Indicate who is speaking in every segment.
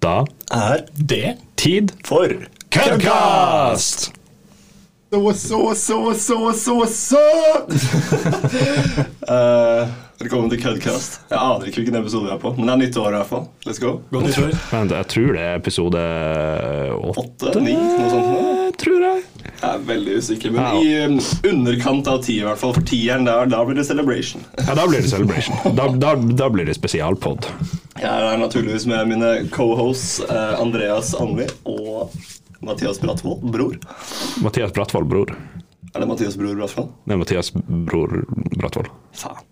Speaker 1: Da
Speaker 2: er
Speaker 3: Det
Speaker 1: tid
Speaker 2: for
Speaker 1: Køddkast!
Speaker 2: Så, så, så, så, så, så! uh, velkommen til Cudcast. Jeg aner ikke hvilken episode vi er på, men det er nytt år i hvert fall. Let's go.
Speaker 3: Godt nyttår.
Speaker 1: Vent, jeg tror det er episode åtte,
Speaker 2: Åtte, ni, noe sånt. nå.
Speaker 1: tror jeg.
Speaker 2: Jeg er veldig usikker, men i um, underkant av ti i hvert fall. For tieren der, da blir det celebration.
Speaker 1: Ja, da blir det celebration. Da, da, da blir det spesialpod.
Speaker 2: Jeg er naturligvis med mine co-hosts eh, Andreas Anvi og Mathias Brattvold, bror.
Speaker 1: Mathias Brattvold, bror.
Speaker 2: Er det Mathias bror Brattvold?
Speaker 1: Det er Mathias bror Brattvold.
Speaker 2: Faen.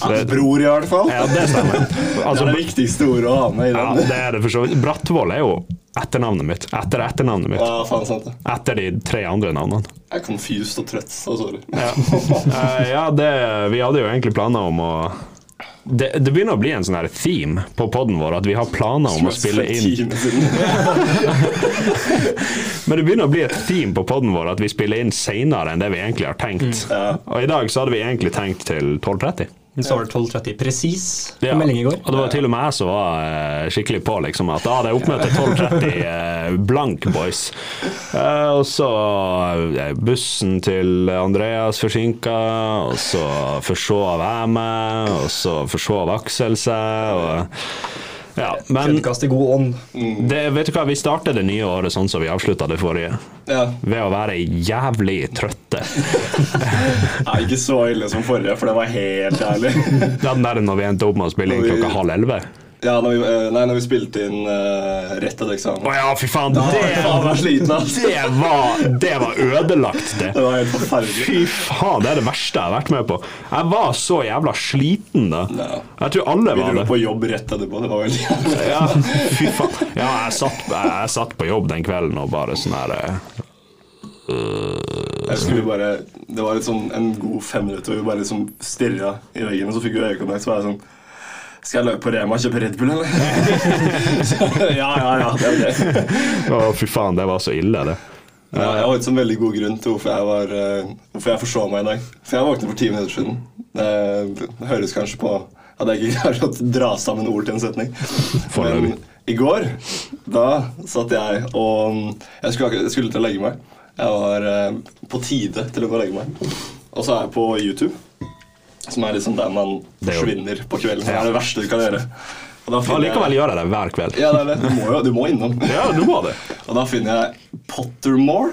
Speaker 2: Ja, bror, i hvert fall.
Speaker 1: Ja, det stemmer.
Speaker 2: det
Speaker 1: Altså,
Speaker 2: er det viktigste ordet å ha med i
Speaker 1: ja, det er det for så vidt. Brattvoll er jo etternavnet mitt. Etter etternavnet mitt.
Speaker 2: Ja, faen sant det.
Speaker 1: Etter de tre andre navnene.
Speaker 2: Jeg er confused og trøtt, så sorry.
Speaker 1: Ja, Eh, ja det, vi hadde jo egentlig planer om å det, det begynner å bli en sånn her theme på poden vår at vi har planer om å spille inn Men det begynner å bli et theme på poden vår at vi spiller inn seinere enn det vi egentlig har tenkt. Og i dag så hadde vi egentlig tenkt til 12.30.
Speaker 3: Det står 12.30 presis på
Speaker 1: Ja,
Speaker 3: melding i går.
Speaker 1: Og det var til og med jeg som var eh, skikkelig på, liksom. At da hadde jeg oppmøte 12.30 eh, blank, boys. Eh, og så bussen til Andreas forsinka, og så forsov jeg meg, og så forsov Aksel seg, og Ja, men
Speaker 3: i god ånd.
Speaker 1: det, vet du hva, vi starter det nye året sånn som vi avslutta det forrige.
Speaker 2: Ja.
Speaker 1: Ved å være jævlig trøtte.
Speaker 2: Nei, ikke så ille som forrige, for det var helt jævlig.
Speaker 1: Den der når vi endte opp med å spille inn klokka halv elleve.
Speaker 2: Ja, når vi, eh, nei, når vi spilte inn uh, rett etter eksamen.
Speaker 1: Å ja, fy faen!
Speaker 2: Det,
Speaker 1: Det
Speaker 2: var sliten, altså.
Speaker 1: Det var, det var ødelagt, det.
Speaker 2: Det var helt forferdelig.
Speaker 1: Fy faen, det er det verste jeg har vært med på. Jeg var så jævla sliten da.
Speaker 2: Ja.
Speaker 1: Jeg tror alle
Speaker 2: Vi
Speaker 1: var
Speaker 2: dro
Speaker 1: det.
Speaker 2: på jobb rett etterpå. Det var veldig jævlig.
Speaker 1: Ja, fy faen. Ja, jeg satt, jeg, jeg satt på jobb den kvelden og bare sånn her eh,
Speaker 2: Jeg skulle bare, det var sånn en god fem minutter hvor vi bare liksom stirra i veggen, og så fikk vi øyekontakt. Så var jeg sånn Skal jeg løpe på Rema og kjøpe Red Bull, eller? Ja, ja, ja. Det er det.
Speaker 1: Å, fy faen, det var så ille, det.
Speaker 2: Ja, jeg har ikke sånn veldig god grunn til hvorfor jeg, var, eh, hvorfor jeg forså meg i dag. For jeg våknet for ti minutter siden. Det høres kanskje på at jeg ikke klarer å dra sammen ord til en setning. Men i går, da satt jeg og Jeg skulle, jeg skulle til å legge meg. Jeg var eh, på tide til å gå og legge meg. Og så er jeg på YouTube, som er liksom der man
Speaker 1: er
Speaker 2: forsvinner på kvelden. Det er det verste du kan gjøre. Og da finner
Speaker 1: likevel gjør jeg det hver kveld.
Speaker 2: ja, det er det. Du må jo du må innom.
Speaker 1: Ja, du må det.
Speaker 2: Og da finner jeg Pottermore.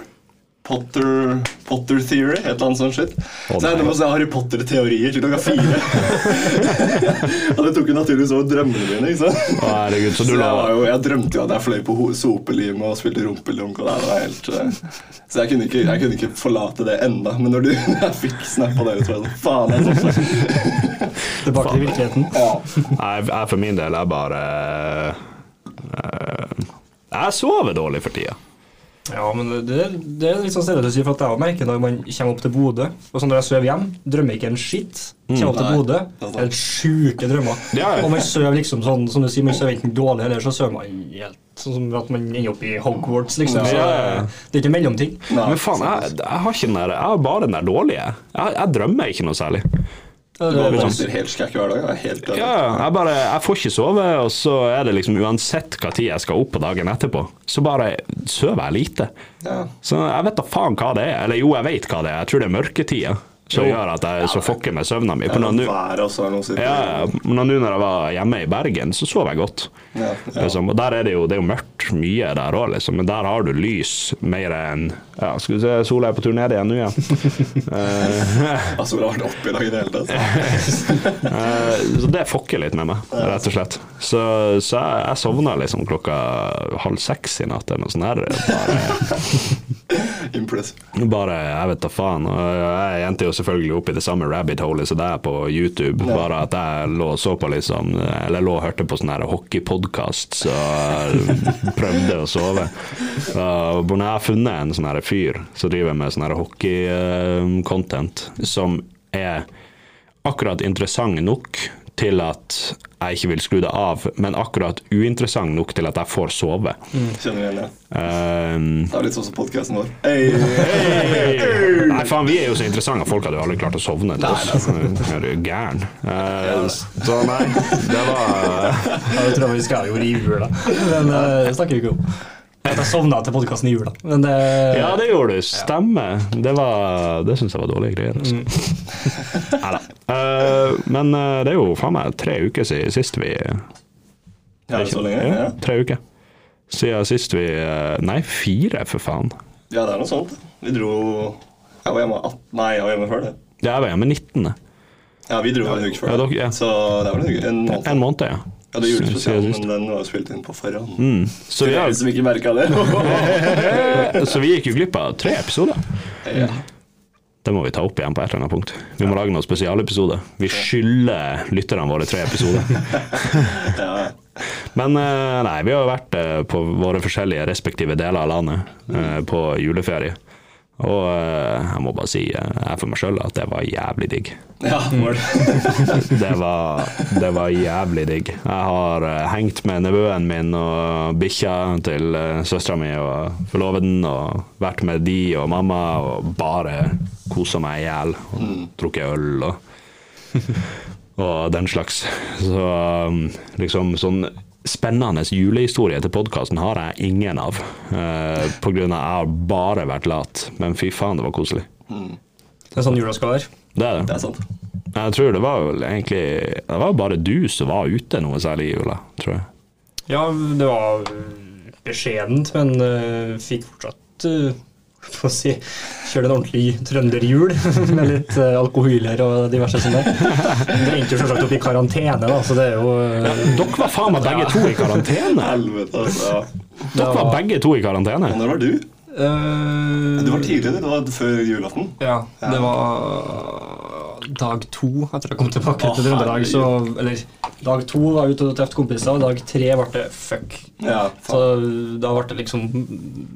Speaker 2: Potter, Potter Theory, et eller annet sånt shit.
Speaker 1: Å,
Speaker 2: så jeg endte med å Harry Potter-teorier til klokka fire. og det tok jo naturligvis over drømmene mine. ikke sant?
Speaker 1: Å, herregud, så
Speaker 2: Så
Speaker 1: du
Speaker 2: jeg,
Speaker 1: la
Speaker 2: var jo, jeg drømte jo at jeg fløy på sopelimet sopelim og spilte rumpelunk. Og det var helt, eh, så jeg kunne, ikke, jeg kunne ikke forlate det enda. Men når du jeg fikk snappa av ut, var jeg sånn Faen, jeg sånn.
Speaker 3: Tilbake til virkeligheten.
Speaker 2: Ja.
Speaker 1: Jeg, jeg for min del er bare eh, Jeg sover dårlig for tida.
Speaker 3: Ja, men det, det er litt sånn stille å si, for at jeg merker når man kommer opp til Bodø Og sånn når jeg sover hjem, drømmer ikke en skitt. Kommer opp til Bodø,
Speaker 2: det er
Speaker 3: helt sjuke drømmer.
Speaker 1: Ja, ja.
Speaker 3: Og man sover liksom sånn, som du sier, man sover enten dårlig, eller så sover man helt sånn som at man ender opp i Hogwarts, liksom. Så det er ikke mellomting.
Speaker 1: Men faen, jeg, jeg har ikke den der Jeg har bare den der dårlige. Jeg, jeg drømmer ikke noe særlig.
Speaker 2: Du
Speaker 3: Det er-
Speaker 2: helt skrekk hver dag. Helt.
Speaker 1: Ja, jeg bare Jeg får ikke sove, og så er det liksom uansett hva tid jeg skal opp på dagen etterpå, så bare sover jeg lite.
Speaker 2: Ja.
Speaker 1: Så jeg vet da faen hva det er. Eller jo, jeg vet hva det er. Jeg tror det er mørketida som gjør at jeg så fucker med søvna mi.
Speaker 2: Ja,
Speaker 1: når ja, men nå når jeg var hjemme i Bergen, så sov jeg godt.
Speaker 2: Ja, ja.
Speaker 1: Liksom. Og der er det jo, det er jo mørkt mye der òg, liksom. men der har du lys mer enn Ja, skal vi se, sola er på tur ned igjen nå, ja.
Speaker 2: Altså, det har vært oppe i dag i det hele tatt.
Speaker 1: Eh, så det fucker litt med meg, rett og slett. Så, så jeg, jeg sovna liksom klokka halv seks i natt eller noe sånt. her. Bare, bare jeg vet da faen. Og jeg endte jo selvfølgelig opp i det samme rabbit holet som deg på YouTube. Bare at jeg lå og så på liksom Eller lå og hørte på sånn hockeypodkast, så prøvde å sove. Og når jeg har funnet en sånn fyr som driver med sånn hockey-content, som er akkurat interessant nok til at jeg ikke vil skru det av, men akkurat uinteressant nok til at jeg får sove.
Speaker 2: Kjenner igjen det.
Speaker 1: Um,
Speaker 2: Det er litt sånn som podkasten vår. Hey.
Speaker 1: Nei, faen, vi er jo så interessante at folk hadde jo aldri klart å sovne til oss. Er du gæren? Eh, så nei, det var
Speaker 3: Ja, det tror vi skal gjøre i jula. Men det det snakker vi ikke om. At jeg sovna til podkasten i jula. Men det
Speaker 1: Ja, det gjorde du. Stemmer. Det, var- det syns jeg var dårlige greier. Altså. Neida. Uh, men uh, det er jo faen meg tre uker siden sist vi
Speaker 2: Ja, det er så lenge?
Speaker 1: Ja,
Speaker 2: Ja.
Speaker 1: tre uker. Siden sist vi eh, Nei, fire, for faen.
Speaker 2: ja, det er noe sånt. Vi dro Jeg var hjemme 18 Nei, jeg var hjemme før det.
Speaker 1: Ja, jeg var hjemme 19.
Speaker 2: Ja, vi dro en uke før
Speaker 1: Ja, dere- ja.
Speaker 2: Så det var en uke. En måned.
Speaker 1: En måned, ja.
Speaker 2: Ja, det er julespesial, men den var spilt inn på forhånd.
Speaker 1: Mm. Så, vi har,
Speaker 2: som ikke merka det.
Speaker 1: så vi gikk jo glipp av tre episoder.
Speaker 2: ja.
Speaker 1: Det må vi ta opp igjen på et eller annet punkt. Vi må lage noen spesialepisoder. Vi skylder lytterne våre tre episoder.
Speaker 2: ja.
Speaker 1: Men eh, nei, vi har vært eh, på våre forskjellige respektive deler av landet eh, på juleferie. Og eh, jeg må bare si eh, jeg for meg sjøl at det var jævlig digg.
Speaker 2: ja.
Speaker 1: Det var, det var jævlig digg. Jeg har eh, hengt med nevøen min og bikkja til søstera mi og forloveden, og vært med de og mamma og bare kosa meg i hjel. Og drukket øl og, og den slags. Så um, liksom sånn spennende julehistorie til podkasten har jeg ingen av. Uh, på grunn av jeg har bare vært lat. Men fy faen, det var koselig.
Speaker 3: Det er sånn jula skal være.
Speaker 1: Det er det.
Speaker 2: Det er sant.
Speaker 1: Jeg tror det var vel egentlig Det var bare du som var ute noe særlig i jula, tror jeg.
Speaker 3: Ja, det var beskjedent, men uh, fikk fortsatt uh, få si, kjøre en ordentlig trønderjul med litt uh, alkoholer og diverse sånt der. Det endte jo selvsagt opp i karantene, da, så det er jo uh,
Speaker 1: Dere var faen meg begge to i karantene!
Speaker 2: Helvete, altså.
Speaker 1: Dere var begge to i karantene.
Speaker 2: Og når var du?
Speaker 3: uh,
Speaker 2: Du var tidligere, det var før julaften.
Speaker 3: Ja, det var dag to etter jeg kom tilbake til Trøndelag. Så, eller dag to var jeg ute og traff kompiser, og dag tre ble det fuck.
Speaker 2: Ja,
Speaker 3: Så da ble det liksom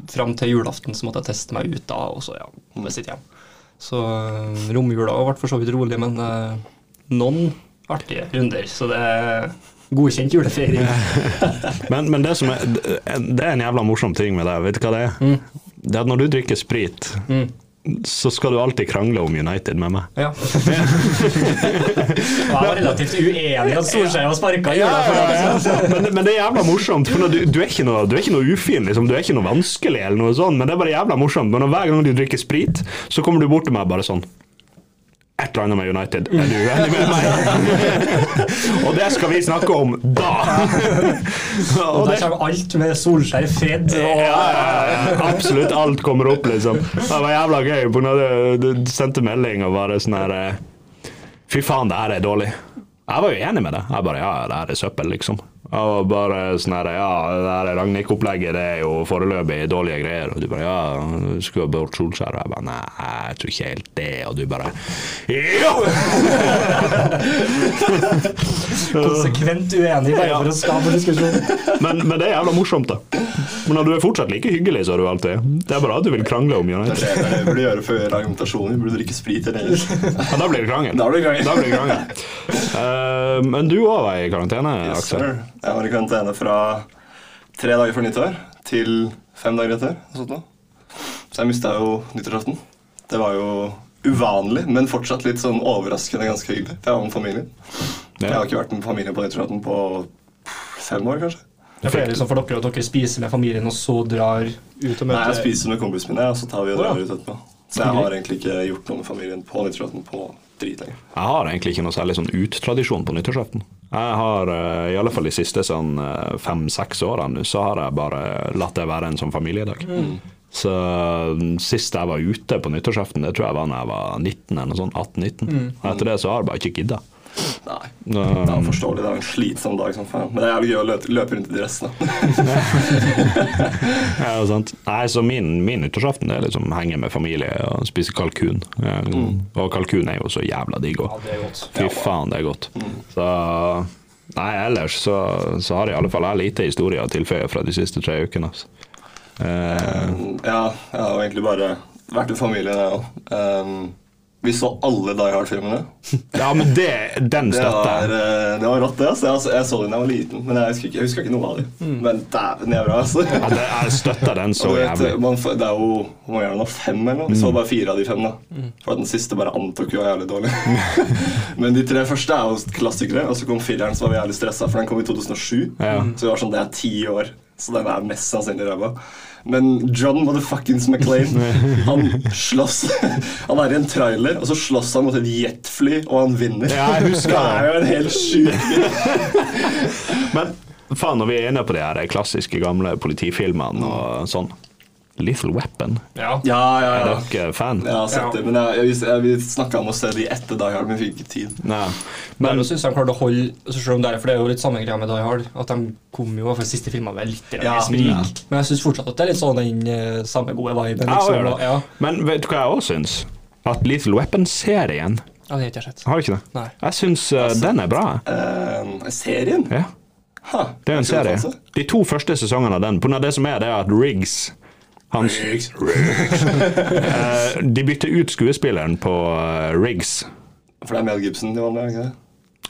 Speaker 3: Fram til julaften så måtte jeg teste meg ut da, og så ja, med sitt hjem. Så øh, romjula ble for så vidt rolig, men øh, noen artige runder. Så det er godkjent julefeiring.
Speaker 1: Men, men det som er Det er en jævla morsom ting med deg. Vet du hva det er? Det er at når du drikker sprit,
Speaker 3: Mm.
Speaker 1: Så skal du alltid krangle om United med meg.
Speaker 3: Ja. Jeg var relativt uenig at Solskjær var sparka i jula. det.
Speaker 1: Men, men det er jævla morsomt, for når du, du, er ikke noe, du er ikke noe ufin, liksom. du er ikke noe vanskelig, eller noe sånt, men det er bare jævla morsomt. Men når hver gang du drikker sprit, så kommer du bort til meg bare sånn et eller annet med United. Er du uenig med meg? og det skal vi snakke om da!
Speaker 3: Og
Speaker 1: og
Speaker 3: der kommer alt med Solskjær, Fred og
Speaker 1: ja, absolutt alt kommer opp, liksom. Det var jævla gøy. Du, du sendte melding og bare sånn her eh, Fy faen, det her er dårlig. Jeg var jo enig med det. Jeg bare ja, det her er søppel, liksom. Og bare sånn her ja, det her Ragnhild-opplegget det er jo foreløpig dårlige greier. Og du bare ja, du skulle ha bort Solskjær. Og jeg bare nei, jeg tror ikke helt det. Og du bare ja!
Speaker 3: konsekvent uenig bare for å skape diskusjon.
Speaker 1: Men, men det er jævla morsomt, da. Men du er fortsatt like hyggelig som du alltid er. Det er bare at du vil krangle om
Speaker 2: Det
Speaker 1: United.
Speaker 2: er det jeg burde gjøre før argumentasjonen. Vi burde drikke sprit eller
Speaker 1: Ja, da blir det krangel.
Speaker 2: Da blir det krangel.
Speaker 1: Da blir det krangel. Uh, men du òg var i karantene,
Speaker 2: Yes,
Speaker 1: Aksel.
Speaker 2: sir. Jeg var i karantene fra tre dager før nyttår til fem dager etter. Så jeg mista jo nyttårsaften. Det var jo uvanlig, men fortsatt litt sånn overraskende ganske hyggelig. For jeg var med familien. Jeg har ikke vært med familien på nyttårsaften på fem år, kanskje.
Speaker 3: Det er flere liksom for dere at dere spiser med familien og så drar ut og møter Nei,
Speaker 2: jeg spiser med kompisene mine, og så tar vi og drar ut etterpå. Så jeg har egentlig ikke gjort noe med familien på nyttårsaften på dritlenge.
Speaker 1: Jeg har egentlig ikke noe særlig sånn uttradisjon på nyttårsaften. Jeg har, eh, i alle fall de siste sånn eh, fem-seks årene, så har jeg bare latt det være en sånn familiedag. Så mm, sist jeg var ute på nyttårsaften, det tror jeg var da jeg var 19 eller noe sånt, 18-19. Og etter det så har jeg bare ikke gidda.
Speaker 2: Nei. Det er forståelig. Det er en slitsom dag som faen. Men det er jævlig gøy å løpe, løpe rundt i dress, da.
Speaker 1: Ja, sant. Nei, så min, min nyttårsaften det er liksom henge med familie og spise kalkun. Mm. Og kalkun er jo så jævla digg òg.
Speaker 3: Ja, det er.
Speaker 1: Fy faen, det er godt. Så Nei, ellers så, så har i alle fall jeg lite historie å tilføye fra de siste tre ukene. Altså. Eh,
Speaker 2: Ja, jeg har egentlig bare vært i familien, jeg òg. Vi så alle Die Hard-filmene.
Speaker 1: Ja, men det, den
Speaker 2: Det
Speaker 1: støtter jeg.
Speaker 2: eh, det var rått, det. Altså. Jeg, jeg så den da jeg var liten, men jeg husker ikke, jeg husker ikke noe av dem. Men dæven, de er bra, altså.
Speaker 1: Ja, det, jeg støtter den så jævlig.
Speaker 2: man, det er jo hvor mange er det nå? Fem eller noe? Vi så bare fire av de fem. da For Den siste bare antok jo var jævlig dårlig. Men de tre første er jo klassikere. Og så kom fireren, så var vi jævlig stressa, for den kom i 2007.
Speaker 1: Ja.
Speaker 2: Så vi var sånn, det er ti år, så den er mest sannsynlig ræva. Men John motherfuckings McClane, han slåss Han er i en trailer, og så slåss han mot et jetfly, og han vinner.
Speaker 1: Ja, jeg husker
Speaker 2: det er jo en helt sjuk
Speaker 1: Men faen, når vi er inne på de her klassiske gamle politifilmene og sånn Little Weapon,
Speaker 3: Ja.
Speaker 2: Ja, ja,
Speaker 1: er dere fan?
Speaker 2: Ja, sett det, men jeg, jeg, jeg, vi snakka om å se de etter Die Hard, men vi fikk ikke tid.
Speaker 1: Nei.
Speaker 3: Men
Speaker 1: Men
Speaker 3: jeg synes de klarte å holde så selv om det, er- For det er jo litt samme greia med Die Hard. At de kom jo for siste filmen med litt
Speaker 2: Ja,
Speaker 3: ja, sprik.
Speaker 2: ja.
Speaker 3: Men jeg syns fortsatt at det er litt sånn den eh, samme gode viben. Liksom,
Speaker 1: det.
Speaker 3: ja.
Speaker 1: Men vet du hva jeg også syns? At Little Weapon-serien
Speaker 3: ja, det har jeg sett.
Speaker 1: Har du ikke det?
Speaker 3: Nei.
Speaker 1: Jeg syns uh, den er bra.
Speaker 2: Uh, serien?
Speaker 1: Ja.
Speaker 2: Ha,
Speaker 1: Det er en serie. De to første sesongene av den. På grunn av det som er, det er at Riggs han,
Speaker 2: Riggs.
Speaker 1: Eh, De bytter ut skuespilleren på eh, Riggs.
Speaker 2: For det er Mel Gibson de vanlige, ikke det?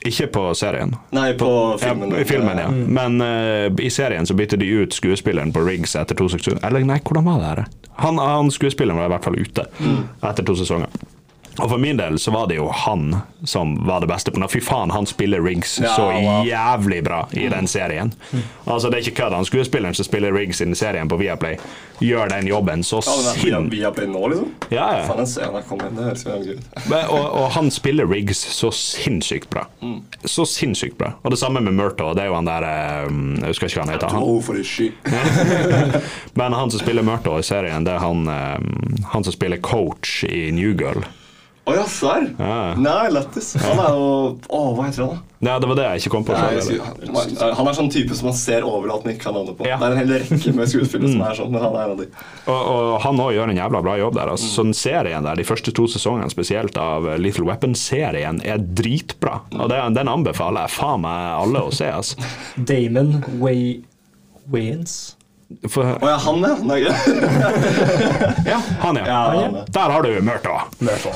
Speaker 1: Ikke på serien.
Speaker 2: Nei, på filmen.
Speaker 1: Ja, filmen, ja. Men uh, i serien så bytter de ut skuespilleren på Riggs etter to sesonger. Eller nei, hvordan var det her? Han, han skuespilleren var i hvert fall ute etter to sesonger. Og for min del så var det jo han som var det beste. på Fy faen, han spiller Riggs
Speaker 2: Ja,
Speaker 1: så jævlig bra i den serien. Altså Det er ikke kødd. Han skuespilleren som spiller Riggs i den serien på Viaplay, gjør den jobben så
Speaker 2: Ja, via,
Speaker 1: sinn...
Speaker 2: via Play nå, liksom?
Speaker 1: Ja, ja.
Speaker 2: Faen, inn, det
Speaker 1: Og, og han spiller Riggs så sinnssykt bra. Så sinnssykt bra. Og det samme med Murtaugh. Det er jo han der eh, Jeg husker ikke hva han heter. Han. Men han som spiller Murtaugh i serien, det er han, eh, han som spiller coach i New Girl.
Speaker 2: Å ja, serr?
Speaker 1: Ja.
Speaker 2: Nei, lættis. Han er jo Å, hva heter han, da?
Speaker 1: Nei, det var det jeg ikke kom på.
Speaker 2: Nei, jeg
Speaker 1: selv,
Speaker 2: han- er sånn type som man ser overalt, men ikke kan navnet på.
Speaker 1: Ja.
Speaker 2: Det er en hel rekke med skuespillere som er sånn, men han er en av de.
Speaker 1: Og, og han òg gjør en jævla bra jobb der. Altså, mm. serien der, De første to sesongene spesielt av eh, Little Weapon-serien er dritbra. Og det, den anbefaler jeg faen meg alle å se. Altså.
Speaker 3: Damon Way Wayans.
Speaker 1: For,
Speaker 2: Å ja, han, er? Nei, ja.
Speaker 1: ja, han, er.
Speaker 2: Ja, han, er.
Speaker 1: Der har du
Speaker 3: Mørta jeg, tror,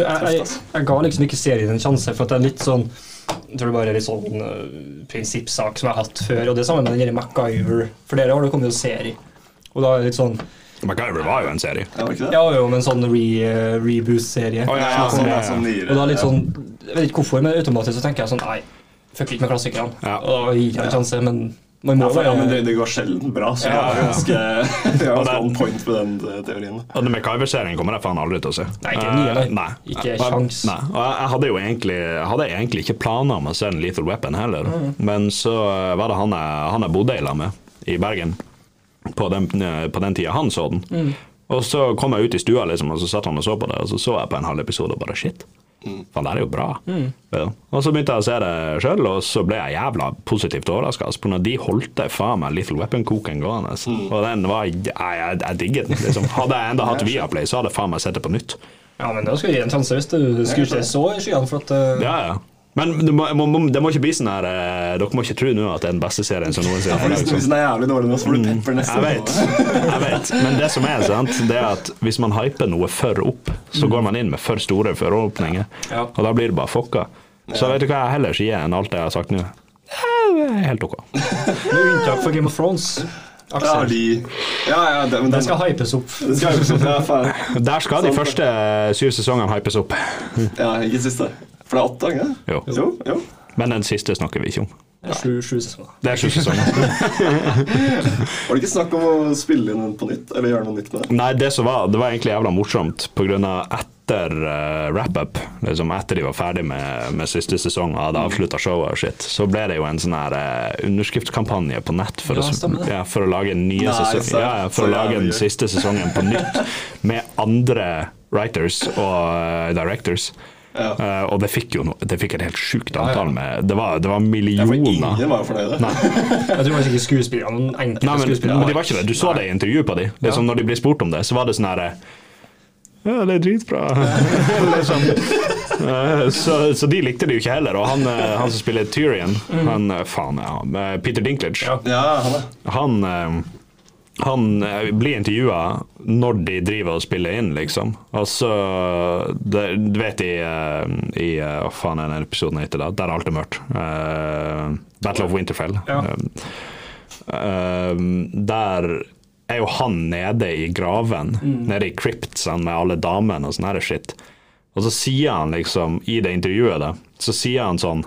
Speaker 3: jeg, jeg, jeg ga liksom ikke serien en sjanse, for at det er litt sånn Jeg tror det bare er litt sånn uh, prinsippsak som jeg har hatt før. Og det samme med den MacGyver. For dere har det kommet jo serie. Og da er det litt sånn
Speaker 1: MacGyver var jo en serie.
Speaker 2: Ja, ikke det?
Speaker 3: Ja, jo, men sånn re, uh, reboot-serie.
Speaker 1: Oh, ja,
Speaker 2: Ja, sånn, ja,
Speaker 1: ja.
Speaker 2: sånn ja.
Speaker 3: Og da er litt sånn Jeg vet ikke hvorfor, men automatisk så tenker jeg sånn Nei, fuck ikke med klassikerne.
Speaker 1: Ja.
Speaker 3: Og da gir jeg en sjanse, men
Speaker 2: Ja, for, ja, men det, det går sjelden bra, så
Speaker 3: Ja,
Speaker 2: er
Speaker 3: ja.
Speaker 2: ganske Jeg har
Speaker 1: Og det-
Speaker 2: on point på den eh, teorien.
Speaker 1: Og den MacGyver-serien kommer jeg faen aldri til å se.
Speaker 3: Nei, ikke nye, nei.
Speaker 1: Eh, nei.
Speaker 3: Ikke
Speaker 1: Og-
Speaker 3: sjans.
Speaker 1: Nei. Og jeg, hadde jo egentlig, hadde egentlig ikke planer om å se en Lethal Weapon heller,
Speaker 3: Mm.
Speaker 1: men så eh, var det han jeg, han jeg bodde i lag med i Bergen på den, på den tida han så den.
Speaker 3: Mm.
Speaker 1: Og så kom jeg ut i stua, liksom, og så satt han og så på det, og så så jeg på en halv episode og bare shit. Faen, det er jo bra.
Speaker 3: Mm.
Speaker 1: Ja. Og så begynte jeg å se det sjøl, og så ble jeg jævla positivt overraska. Altså, når de holdt det faen meg Little Weapon-koken gående. Og den var Jeg, jeg, jeg digget den. Liksom. Hadde jeg enda hatt Viaplay, så hadde jeg faen meg sett det på nytt.
Speaker 3: Ja, men da skal jeg gi en sjanse hvis du skulle ikke så i skyene, for at uh,
Speaker 1: Ja, ja. Men det må, må, det må ikke bli sånn her eh, Dere må ikke tro nå at det er den beste serien som noensinne har
Speaker 2: hvis,
Speaker 1: laget.
Speaker 2: hvis den er jævlig dårlig nå, så får du pepper neste
Speaker 1: Jeg vet, jeg vet. Men det som er sant, det er at hvis man hyper noe for opp, så går man inn med for store forhåpninger.
Speaker 3: Ja.
Speaker 1: Og da blir det bare fucka. Så vet du hva jeg heller sier enn alt det jeg har sagt nå? Det er helt ok.
Speaker 3: med unntak for Game of Thrones.
Speaker 2: Ja, de Ja, ja, det, men
Speaker 3: Den skal hypes opp.
Speaker 2: Det skal hypes opp ja.
Speaker 1: Der skal de første syv sesongene hypes opp.
Speaker 2: Ja, ikke siste. For det er åtte, ikke?
Speaker 1: Jo.
Speaker 2: Jo, jo.
Speaker 1: Men den siste snakker vi ikke om.
Speaker 3: Det er Sju, sju sesonger.
Speaker 1: Det er sju sesonger.
Speaker 2: Var det ikke snakk om å spille inn på nytt? Eller gjøre noe nytt med det?
Speaker 1: Nei, det som var, det var egentlig jævla morsomt på grunn av etter uh, wrap-up, liksom etter de var ferdig med, med siste sesong og hadde avslutta showet og shit, så ble det jo en sånn her uh, underskriftskampanje på nett for,
Speaker 3: Ja,
Speaker 1: å, ja, for å lage en nye
Speaker 2: Nei,
Speaker 1: sesong, ja, ja, for
Speaker 2: så
Speaker 1: å lage den siste sesongen på nytt med andre writers og uh, directors.
Speaker 2: Ja.
Speaker 1: Eh, og det fikk jo noe det fikk et helt sjukt antall med Det var, det var
Speaker 2: Ja,
Speaker 1: millioner.
Speaker 2: ingen var jo fornøyde.
Speaker 3: Jeg tror ikke skuespillerne, enkelte
Speaker 1: Nei, men,
Speaker 3: skuespillere
Speaker 1: men de var ikke det. Du så det i intervjuet på de. Liksom,
Speaker 3: Ja.
Speaker 1: Når de blir spurt om det, så var det sånn herre Ja, det er dritbra. liksom. Eh, så, så de likte det jo ikke heller. Og han, eh, han som spiller Tyrion, han eh, faen ja, Peter Dinklage,
Speaker 3: Ja.
Speaker 2: Ja, han er.
Speaker 1: Han eh, blir intervjua når de driver og spiller inn, liksom. Så det, Du vet i, eh, i eh, Hva faen er den episoden heter da? Der alt er mørkt. Uh, Battle of Winterfell.
Speaker 3: Ja.
Speaker 1: Eh, der er jo han nede i graven, nede i cryptsen med alle damene og sånn shit. Og så sier han liksom, i det intervjuet, da, så sier han sånn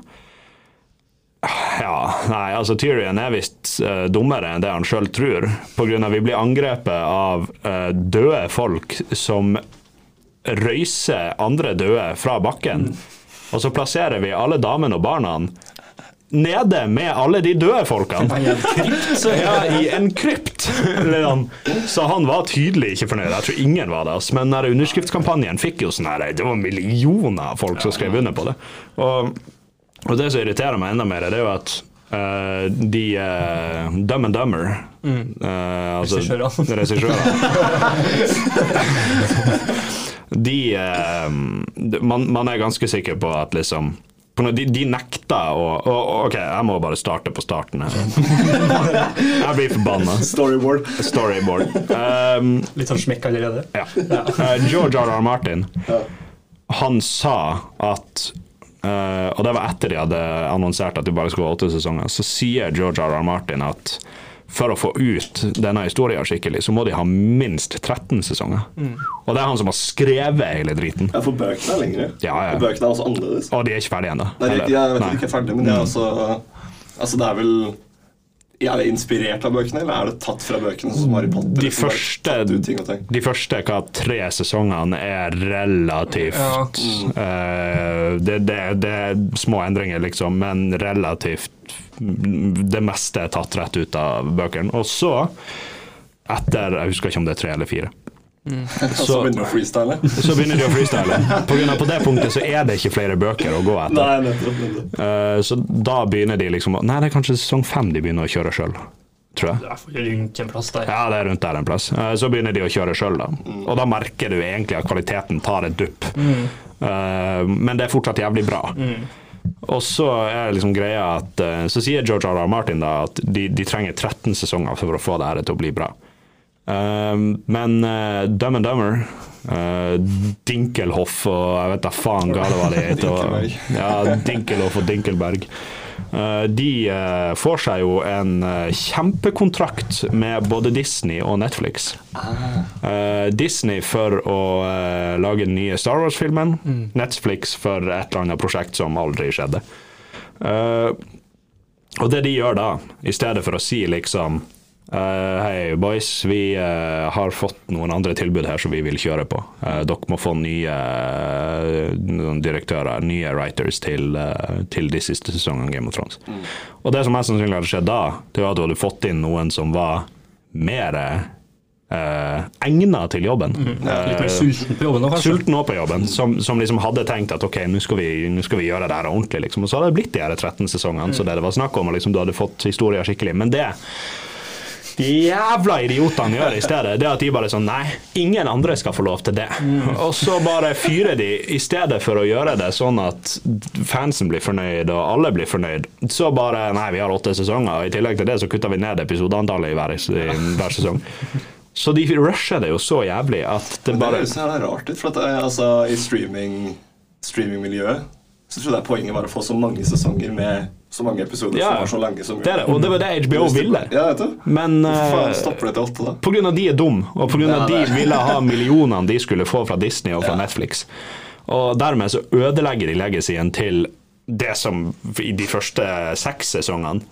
Speaker 1: ja, nei, altså Tyrion er visst uh, dummere enn det han sjøl tror. Av vi blir angrepet av uh, døde folk som røyser andre døde fra bakken. Og så plasserer vi alle damene og barna nede med alle de døde folkene.
Speaker 3: Så
Speaker 1: Ja, i en krypt. Så han var tydelig ikke fornøyd. Jeg tror ingen var det. Men underskriftskampanjen fikk jo sånn her Det var millioner av folk som skrev under på det. Og, og det som irriterer meg enda mer, det er jo at Uh, de uh, Dumb and Dummer mm.
Speaker 3: uh,
Speaker 1: altså, de uh, man, man er ganske sikker på at liksom de, de nekter å å- OK, jeg må bare starte på starten her. Jeg blir forbanna.
Speaker 2: Storyboard.
Speaker 1: Storyboard. Um,
Speaker 3: Litt sånn smekk allerede.
Speaker 1: ja. George R. R. Martin,
Speaker 2: Ja.
Speaker 1: han sa at eh, Og det var etter de hadde annonsert at de bare skulle ha åtte sesonger. Så sier George R. R. Martin at for å få ut denne historien skikkelig, så må de ha minst 13 sesonger. Og det er han som har skrevet hele driten.
Speaker 2: Ja, for bøkene er lengre.
Speaker 1: Ja, ja.
Speaker 2: Og bøkene er også annerledes.
Speaker 1: Og de er ikke ferdige ennå.
Speaker 2: Nei, de, de er, vet ikke er ferdige, men de er også Altså, det er vel Er det inspirert av bøkene, eller er det tatt fra bøkene, sånn som Harry Potter?
Speaker 1: De første,
Speaker 2: tatt ut ting og tang?
Speaker 1: de første hva, tre sesongene er relativt
Speaker 3: Ja.
Speaker 1: eh, det, det, det er små endringer, liksom, men relativt Det meste er tatt rett ut av bøkene. Og så, etter Jeg husker ikke om det er tre eller fire.
Speaker 2: Så, så begynner de å freestyle?
Speaker 1: Så begynner de å freestyle. På, grunn av på det punktet så er det ikke flere bøker å gå etter.
Speaker 2: Nei, nei, nei,
Speaker 1: uh, så da begynner de liksom å Nei, det er kanskje sesong fem de begynner å kjøre sjøl, tror jeg.
Speaker 3: Det er i hvert fall rundt en plass der.
Speaker 1: Ja, det er rundt der en plass. Uh, Så begynner de å kjøre sjøl, da. Og da merker du egentlig at kvaliteten tar et dupp. Uh, Men det er fortsatt jævlig bra. Og så er liksom greia at eh, Så sier George R. R. Martin da at de, de trenger 13 sesonger for å få det her til å bli bra. Eh, men uh, Dumb and Dumber uh, Dinkelhoff og jeg vet da faen hva det var de het. Ja, Dinkelhoff og Dinkelberg. Uh, de eh, får seg jo en eh, kjempekontrakt med både Disney og Netflix. Eh, Disney for å eh, lage den nye Star Wars-filmen. Netflix for et eller annet prosjekt som aldri skjedde. Eh, og det de gjør da, i stedet for å si liksom eh, Hei, boys, vi uh, har fått noen andre tilbud her som vi vil kjøre på. Uh, dere må få nye direktører, nye writers, til, uh, til de siste sesongene av Game of Thrones. Og det som mest sannsynlig hadde skjedd da, det var at du hadde fått inn noen som var mer uh, egna til jobben.
Speaker 3: Litt mer sulten på jobben nå, kanskje.
Speaker 1: sulten òg på jobben, som, som liksom hadde tenkt at ok, nå skal vi, skal vi gjøre det her ordentlig. Liksom. Og så hadde det blitt de her 13 sesongene, så det det var snakk om, og liksom, du hadde fått historier skikkelig. Men det de jævla idiotene gjør i stedet, det at de bare sånn Nei, ingen andre skal få lov til det. Og så bare fyrer de, i stedet for å gjøre det sånn at fansen blir fornøyd og alle blir fornøyd, så bare Nei, vi har åtte sesonger, og i tillegg til det så kutter vi ned episodeantallet i hver, i hver sesong. Så de rusher det jo så jævlig at det
Speaker 2: Men det
Speaker 1: bare
Speaker 2: høres rart ut, for at, eh, altså, i streaming, streamingmiljøet så trodde jeg poenget var å få så mange sesonger med så mange episoder
Speaker 1: Ja,
Speaker 2: som var så lange som
Speaker 1: det er det, og det var det HBO ville.
Speaker 2: Ja, vet du.
Speaker 1: Men
Speaker 2: faen
Speaker 1: eh,
Speaker 2: stopper det til åtte, da?
Speaker 1: på grunn av de er dum, og på grunn av de ville ha millionene de skulle få fra Disney og fra
Speaker 2: Ja.
Speaker 1: Netflix. Og dermed så ødelegger de legacyen til det som i de første seks sesongene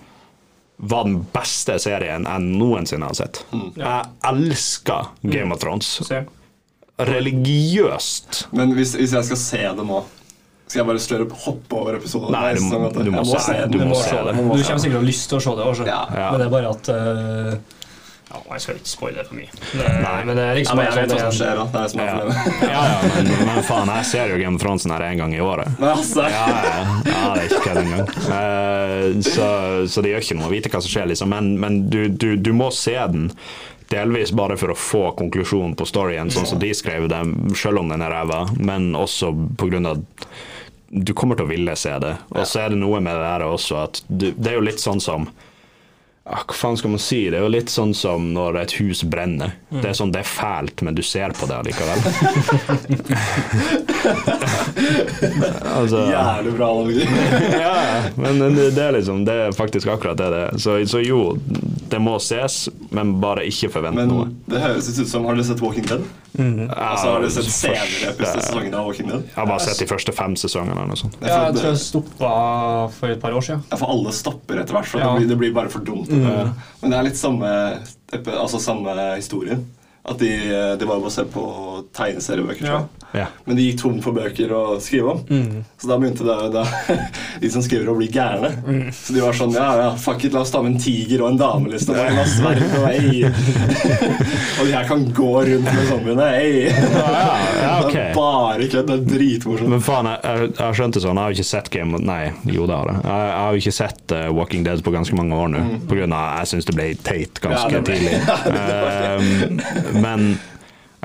Speaker 1: var den beste serien jeg noensinne har sett.
Speaker 2: Mm.
Speaker 1: Jeg elsker Game of Thrones.
Speaker 3: Se.
Speaker 1: Religiøst.
Speaker 2: Men hvis, hvis jeg skal se det nå, skal jeg bare straight up hoppe over episoden?
Speaker 1: Nei, du
Speaker 2: Sånn at
Speaker 1: du må se, se
Speaker 2: den.
Speaker 1: Du må se
Speaker 3: se
Speaker 1: det.
Speaker 3: Du kommer sikkert til å ha lyst til å se det også.
Speaker 2: Ja.
Speaker 1: Ja.
Speaker 3: Men det er bare at uh, ja, Jeg skal ikke spoile det for mye. Det,
Speaker 1: Nei.
Speaker 3: Men det er
Speaker 2: Ja,
Speaker 3: liksom
Speaker 2: men jeg vet hva som skjer, da. Det er det som er
Speaker 1: Ja,
Speaker 2: problemet.
Speaker 1: ja, ja men, men faen, jeg ser jo Game of Thrones her en gang i året.
Speaker 2: Men altså,
Speaker 1: Ja, ja, ja, det er ikke kødd engang. Eh, så, så det gjør ikke noe å vite hva som skjer, liksom. Men, men du, du, du må se den. Delvis bare for å få konklusjonen på storyen, sånn som de skrev det, selv om den er ræva, men også på grunn av Du kommer til å ville se det. Og så er det noe med det der også at du, Det er jo litt sånn som ah, Hva faen skal man si? Det er jo litt sånn som når et hus brenner. Det er sånn, det er fælt, men du ser på det allikevel. altså,
Speaker 2: Jævlig bra analogi.
Speaker 1: ja, men det, det er liksom Det er faktisk akkurat det det er. Så, så jo, det må ses, men bare ikke forvent
Speaker 2: Men
Speaker 1: noe.
Speaker 2: det høres ut som Har dere sett Walking Dead? Altså, har dere sett senere
Speaker 1: Første-
Speaker 2: sesongen av Walking Dead?
Speaker 1: Jeg har bare sett de første fem sesongene eller noe sånt.
Speaker 3: Ja,
Speaker 2: tror
Speaker 3: jeg tror jeg stoppa for et par år siden.
Speaker 2: Ja, for alle stopper etter hvert, for
Speaker 3: Ja.
Speaker 2: det, blir, det blir bare for dumt. Men det er litt samme, altså samme historien. At de, de var basert på tegneseriebøker, Ja.
Speaker 1: Ja.
Speaker 2: Men de gikk tom for bøker å skrive om. Så da begynte det, da, de som skriver, å bli gærne. Så de var sånn Ja, ja, fuck it, la oss ta med en tiger og en dameliste. Og en sverd og ei. og de her kan gå rundt med zombiene. Ei.
Speaker 1: ja, ja, okay.
Speaker 2: Det er bare kødd. Det er dritmorsomt.
Speaker 1: Men faen, jeg, jeg, jeg har skjønt det sånn. Jeg har jo ikke sett Game Nei, jo det har jeg. Jeg, har jo ikke sett uh, Walking Dead på ganske mange år nå. På grunn av jeg syns det ble teit ganske
Speaker 2: Ja, det ble-
Speaker 1: tidlig.
Speaker 2: Ja, det
Speaker 1: Um, men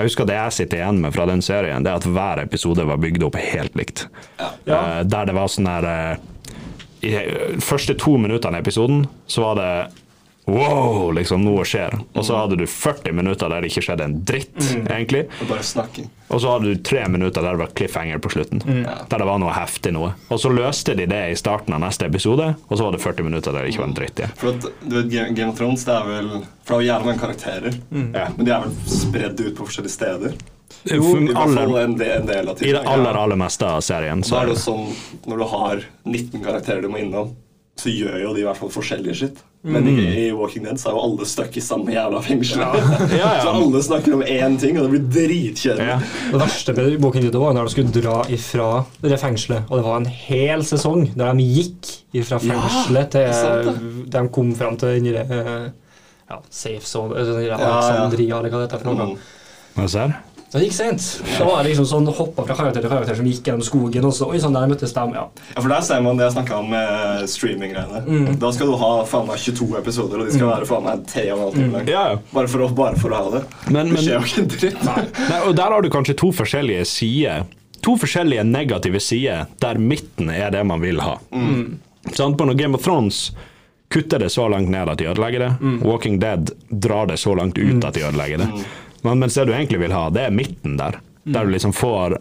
Speaker 1: jeg husker det jeg sitter igjen med fra den serien, det er at hver episode var bygd opp helt likt.
Speaker 3: Ja.
Speaker 1: Eh, der det var sånn her eh, I de første to minuttene i episoden så var det Wow, liksom, noe skjer. Og så hadde du 40 minutter der det ikke skjedde en dritt, egentlig.
Speaker 2: Bare snakking.
Speaker 1: Og så hadde du tre minutter der det var cliffhanger på slutten. Der det var noe heftig noe. Og så løste de det i starten av neste episode, og så var det 40 minutter der det ikke var en dritt igjen.
Speaker 2: For at, du vet, Game of Thrones, det er vel For det er jo jævlig mange karakterer.
Speaker 1: Ja.
Speaker 2: Men de er vel spredd ut på forskjellige steder.
Speaker 1: Jo,
Speaker 2: I
Speaker 1: aller,
Speaker 2: en del, en del av
Speaker 1: I det aller, aller meste av serien.
Speaker 2: Så
Speaker 1: da
Speaker 2: er det jo sånn, Når du har 19 karakterer du må innom, så gjør jo de i hvert fall forskjellige shit. Men i, i Walking Dead så er jo alle stuck i samme jævla fengsel.
Speaker 1: Ja, ja.
Speaker 2: så alle snakker om én ting, og det blir dritkjedelig.
Speaker 1: ja.
Speaker 3: Det verste med Walking Dead var når de skulle dra ifra det fengselet, og det var en hel sesong der de gikk ifra fengselet til
Speaker 2: sant,
Speaker 3: de kom fram til den eh, ja, safe zone. Alexandria, eller hva det heter for noe.
Speaker 2: Mm.
Speaker 1: Hva ser?
Speaker 3: Det gikk sent. Da var det liksom sånn hoppa fra karakter til karakter som gikk gjennom skogen, og så oi sånn der møttes de. Ja.
Speaker 2: Ja, for Der ser man det jeg snakka om med streaminggreiene.
Speaker 1: Mm.
Speaker 2: Da skal du ha faen meg 22 episoder, og de skal være faen meg tre og en halv time lang.
Speaker 1: Ja, ja.
Speaker 2: Bare, for å, bare for å ha det.
Speaker 1: Men-
Speaker 2: det skjer jo ikke en dritt.
Speaker 1: Nei, og der har du kanskje to forskjellige sider. To forskjellige negative sider der midten er det man vil ha. Sant? På når Game of Thrones kutter det så langt ned at de ødelegger det. Walking Dead drar det så langt ut at de ødelegger det. Men mens det du egentlig vil ha, det er midten der. Der du liksom får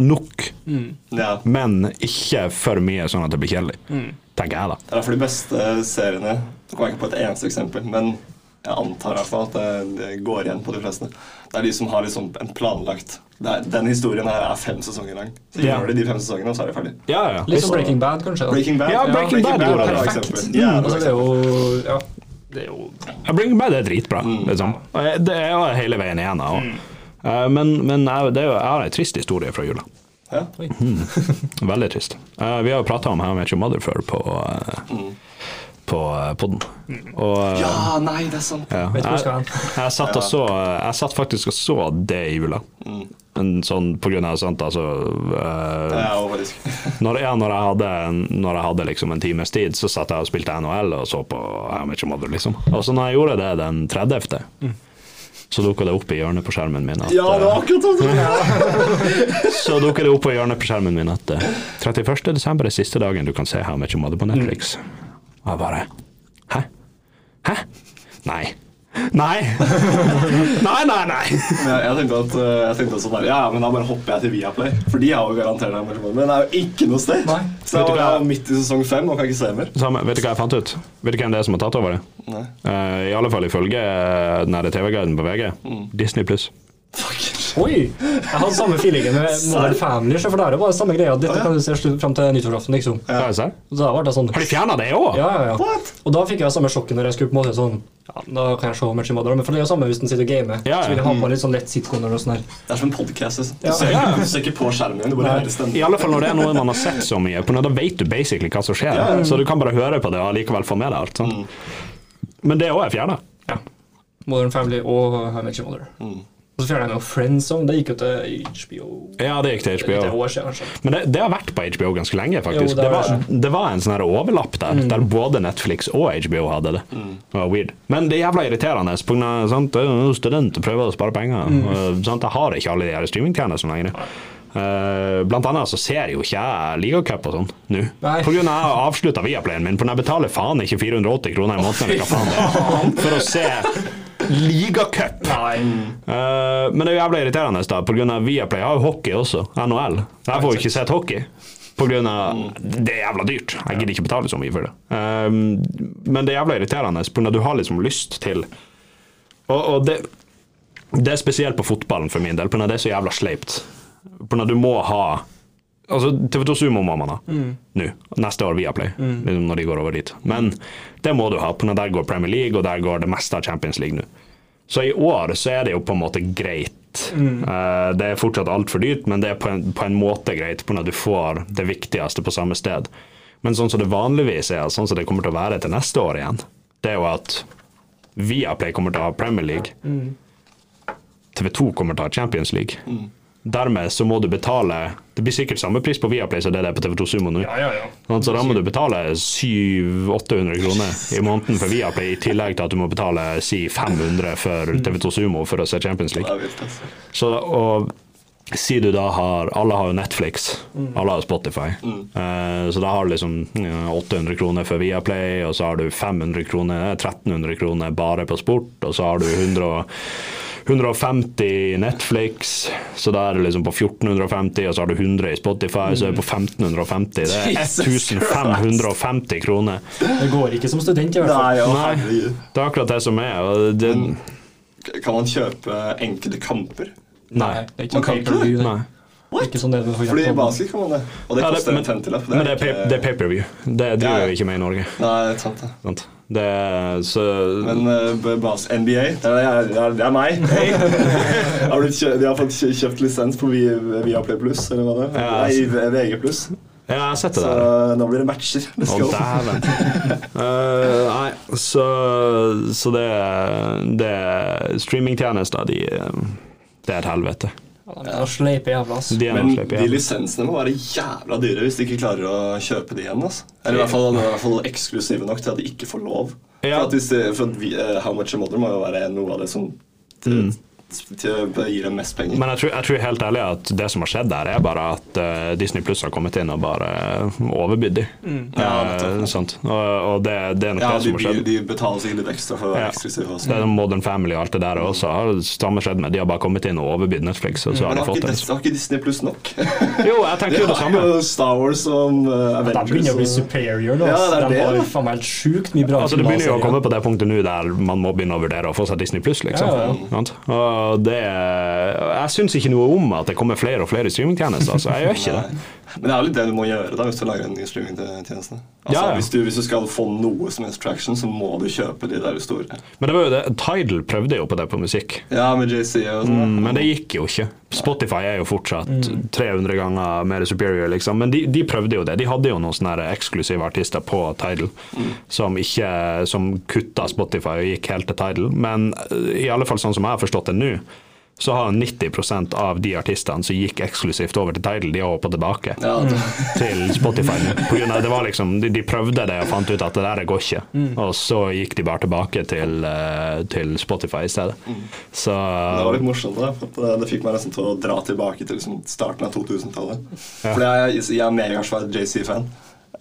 Speaker 1: nok,
Speaker 2: Ja.
Speaker 1: men ikke for mye sånn at det blir kjedelig. Tenker jeg, da.
Speaker 2: Det er derfor de beste seriene Nå kommer jeg ikke på et eneste eksempel, men jeg antar i hvert fall at det, det går igjen på de fleste. Det er de som har liksom en planlagt det er, Den historien her er fem sesonger lang. Så
Speaker 1: yeah.
Speaker 2: gjør de de fem sesongene, og så er de ferdig.
Speaker 1: Ja, ja.
Speaker 3: Litt som Breaking Bad, kanskje. da.
Speaker 2: Breaking Bad,
Speaker 1: Ja, Breaking Bad
Speaker 2: er
Speaker 1: gjorde
Speaker 2: et
Speaker 1: det.
Speaker 2: bra
Speaker 3: Perfekt. Mm, altså, det er jo Ja, det er jo
Speaker 1: Breaking Bad er dritbra, liksom. Og jeg- Det er jo hele veien igjen. også. Eh, Men, men jeg, det er jo, jeg har en trist historie fra jula.
Speaker 2: Ja.
Speaker 1: Veldig trist. Uh, vi har jo prata om How Met Your Mother før på, uh, på podden. Og eh,
Speaker 2: ja, nei, det er sant.
Speaker 1: ja, Jeg,
Speaker 3: jeg,
Speaker 1: jeg, satt og så, jeg satt faktisk og så det i jula. En sånn på grunn av sant, altså eh,
Speaker 2: faktisk
Speaker 1: når, ja, når jeg hadde, når jeg hadde liksom en times tid, så satt jeg og spilte NHL og så på How Much Mother, liksom. Og så når jeg gjorde det den 30., så dukka det opp i hjørnet på skjermen min at
Speaker 2: Ja, det var
Speaker 1: eh,
Speaker 2: akkurat sånn!
Speaker 1: Så dukka det opp i hjørnet på skjermen min at eh, 31. desember er siste dagen du kan se How Much Mother på Netflix. Og jeg bare Hæ? Hæ? Nei. Nei! Nei, nei, nei!
Speaker 2: Jeg, jeg tenkte at eh, jeg tenkte også der, Ja, men da bare hopper jeg til Viaplay. For de har jo garantert det. Men det er jo ikke noe sted.
Speaker 3: Nei.
Speaker 2: Så jeg var, jeg midt i sesong fem og kan ikke se mer.
Speaker 1: Samme, vet du hva jeg fant ut? Vet du hvem det er som har tatt over det?
Speaker 2: Nei.
Speaker 1: Uh, I alle fall ifølge uh, der TV-guiden på VG. Disney pluss.
Speaker 3: Oi! Jeg hadde samme feelingen med Modern Family, så for der var det samme greia. Dette kan du se fram til nyttårsaften, liksom.
Speaker 1: Ja. er det
Speaker 3: da ble det sånn
Speaker 1: Har de fjerna det òg?
Speaker 3: Ja, ja, ja. Og da fikk jeg samme sjokket når jeg skulle på en måte sånn Ja, da kan jeg se Matchy Mother, men for det er jo samme hvis den sitter og gamer.
Speaker 1: Ja, ja.
Speaker 3: Så vil jeg ha på litt sånn lett sitcom eller noe sånt der.
Speaker 2: Det er som en podcast. liksom. Du,
Speaker 3: Ja.
Speaker 1: Ja.
Speaker 2: du ser ikke på skjermen du bare hører stemmen.
Speaker 1: I alle fall når det er noe man har sett så mye på, da vet du basically hva som skjer.
Speaker 2: Ja.
Speaker 1: Så du kan bare høre på det og likevel få med deg alt. Sant? Men det òg er fjerna.
Speaker 3: Ja. Modern Family og How Mother. Mm. Og så fjerna jeg jo Friends Song. Det gikk jo til HBO.
Speaker 1: Ja, det gikk til
Speaker 3: Det
Speaker 1: HBO.
Speaker 3: år siden, kanskje.
Speaker 1: Men det, det har vært på HBO ganske lenge, faktisk.
Speaker 3: Jo, det
Speaker 1: det, var,
Speaker 3: det.
Speaker 1: det var en sånn overlapp der, der både Netflix og HBO hadde det. Det var weird. Men det er jævla irriterende. På grunn sant, jeg er jo student og prøver å spare penger. Og, sant, jeg har ikke alle de her streamingtjenestene lenger. Uh, blant annet så ser jo ikke jeg ligacup og sånn nå. Pga. Jeg avslutta Viaplayen min, for jeg betaler faen ikke 480 kroner i måneden eller hva faen det er, for å se ligacup. Eh, men det er jo jævlig irriterende, da, av Viaplay har jo hockey også, NHL. Jeg får jo ikke sett hockey. På grunn av Det er jævla dyrt. Jeg gidder ikke betale så mye for det. Um, men det er jævla irriterende, at du har liksom lyst til Og, og det, det er spesielt på fotballen for min del, av det er så jævla sleipt. Av du må ha Altså, TV2 Sumo må man ha nå. Neste år Viaplay, liksom når de går over dit. Men det må du ha, på når der går Premier League, og der går det meste av Champions League nå. Så i år så er det jo på en måte greit. Eh, det er fortsatt altfor dyrt, men det er på en, på en måte greit, på når du får det viktigste på samme sted. Men sånn som det vanligvis er, sånn som det kommer til å være til neste år igjen, det er jo at Viaplay kommer til å ha Premier League. TV2 kommer til å ha Champions League. Dermed så må du betale Det blir sikkert samme pris på Viaplay som det er på TV2 Sumo nå.
Speaker 3: Ja, ja, ja.
Speaker 1: Sånn, Så da må du betale 700-800 kroner i måneden for Viaplay, i tillegg til at du må betale si 500 for TV2 Sumo for å se Champions League. Så, og Si du da har Alle har jo Netflix, alle har Spotify. Eh, så da har du liksom 800 kroner for Viaplay, og så har du 500 kroner, eh, 1300 kroner bare på sport, og så har du 100, og- 150 Netflix, så da er det liksom på 1450, og så har du 100 i Spotify, så er det på 1550. Det er 1550 kroner.
Speaker 3: Det går ikke som student, i hvert fall.
Speaker 2: Nei, ja,
Speaker 1: Nei. Det er akkurat det som er. Og det,
Speaker 2: Kan man kjøpe enkelte kamper?
Speaker 1: nei.
Speaker 3: det er
Speaker 2: Man kan ikke
Speaker 3: det.
Speaker 1: nei.
Speaker 3: Sånn det
Speaker 2: Fordi i basket kan man det. Og det
Speaker 1: Ja, det- men-
Speaker 2: en 50-lapp.
Speaker 1: Men det er, ikke... det er pay-per-view. Det driver
Speaker 2: Ja, ja.
Speaker 1: vi ikke med i Norge.
Speaker 2: Nei, det er sant det.
Speaker 1: Sant? Det er, så
Speaker 2: Men uh, bas NBA, det er, det er, det er meg. Har du kjø de har fått kjøpt lisens på Vi- Viaplay Pluss, eller hva det er?
Speaker 1: Ja,
Speaker 2: Nei, VG Pluss.
Speaker 1: Ja, jeg har sett det
Speaker 2: Så
Speaker 1: der.
Speaker 2: nå blir det matcher. Let's
Speaker 1: Å,
Speaker 2: go.
Speaker 1: dæven. Eh, nei, så, så det, det Streamingtjenester, de Det er et helvete.
Speaker 3: Ja, de er sleipe jævla, ass.
Speaker 1: De
Speaker 2: Men de lisensene må være jævla dyre hvis de ikke klarer å kjøpe de igjen. Altså. Eller i hvert fall, i hvert fall eksklusive nok til at de ikke får lov.
Speaker 1: Ja.
Speaker 2: For at, hvis for at vi, uh, How Much a Mother må jo være noe av det som til, gir dem mest penger.
Speaker 1: Men jeg tror, jeg tror helt ærlig at det som har skjedd der, er bare at uh, Disney Pluss har kommet inn og bare overbydd de.
Speaker 2: Ja,
Speaker 1: uh. Og, og det, det er nok
Speaker 2: ja,
Speaker 1: det
Speaker 2: de,
Speaker 1: som har
Speaker 2: de,
Speaker 1: skjedd.
Speaker 2: de betaler sikkert litt ekstra for å være
Speaker 1: Ja.
Speaker 2: eksklusive.
Speaker 1: Det er Modern Family og alt det der også har samme skjedd med. De har bare kommet inn og overbydd Netflix, og så har
Speaker 2: Men
Speaker 1: de
Speaker 2: har
Speaker 1: fått det.
Speaker 2: Har ikke Disney Pluss nok?
Speaker 1: Jo, jeg tenker jo det
Speaker 2: det
Speaker 1: samme.
Speaker 2: er jo Star Wars og uh,
Speaker 3: De begynner å bli superior nå.
Speaker 2: Ja, det er
Speaker 3: de har faen meg helt sjukt mye bra
Speaker 1: Altså, det begynner jo å komme på det punktet nå der man må begynne å vurdere å få seg Disney Pluss, liksom.
Speaker 3: Ja, ja?
Speaker 1: Og det Jeg syns ikke noe om at det kommer flere og flere streamingtjenester, så jeg gjør ikke det.
Speaker 2: Men det er jo litt det du må gjøre da hvis du lager en ny streamingtjeneste. Altså,
Speaker 1: Ja, ja.
Speaker 2: Hvis, du, hvis du skal få noe som helst traction, så må du kjøpe de der store.
Speaker 1: Men det var jo det, Tidal prøvde jo på det på musikk.
Speaker 2: Ja, med JC og sånn.
Speaker 1: Mm, Men det gikk jo ikke. Spotify er jo fortsatt 300 ganger mer superior, liksom. Men de, de prøvde jo det. De hadde jo noen sånne eksklusive artister på Tidal som ikke Som kutta Spotify og gikk helt til Tidal. Men eh, i alle fall sånn som jeg har forstått det nå, så har 90% av de artistene som gikk eksklusivt over til Tidal, de har hoppa tilbake
Speaker 2: Ja,
Speaker 1: til Spotify. På grunn av, det var liksom, de, de prøvde det og fant ut at det der går ikke. Og så gikk de bare tilbake til, eh, til Spotify i stedet. Så
Speaker 2: det var litt morsomt, da, for det, det fikk meg nesten til å dra tilbake til liksom, starten av 2000-tallet.
Speaker 1: Ja.
Speaker 2: Fordi jeg, jeg er megasvær JC-fan,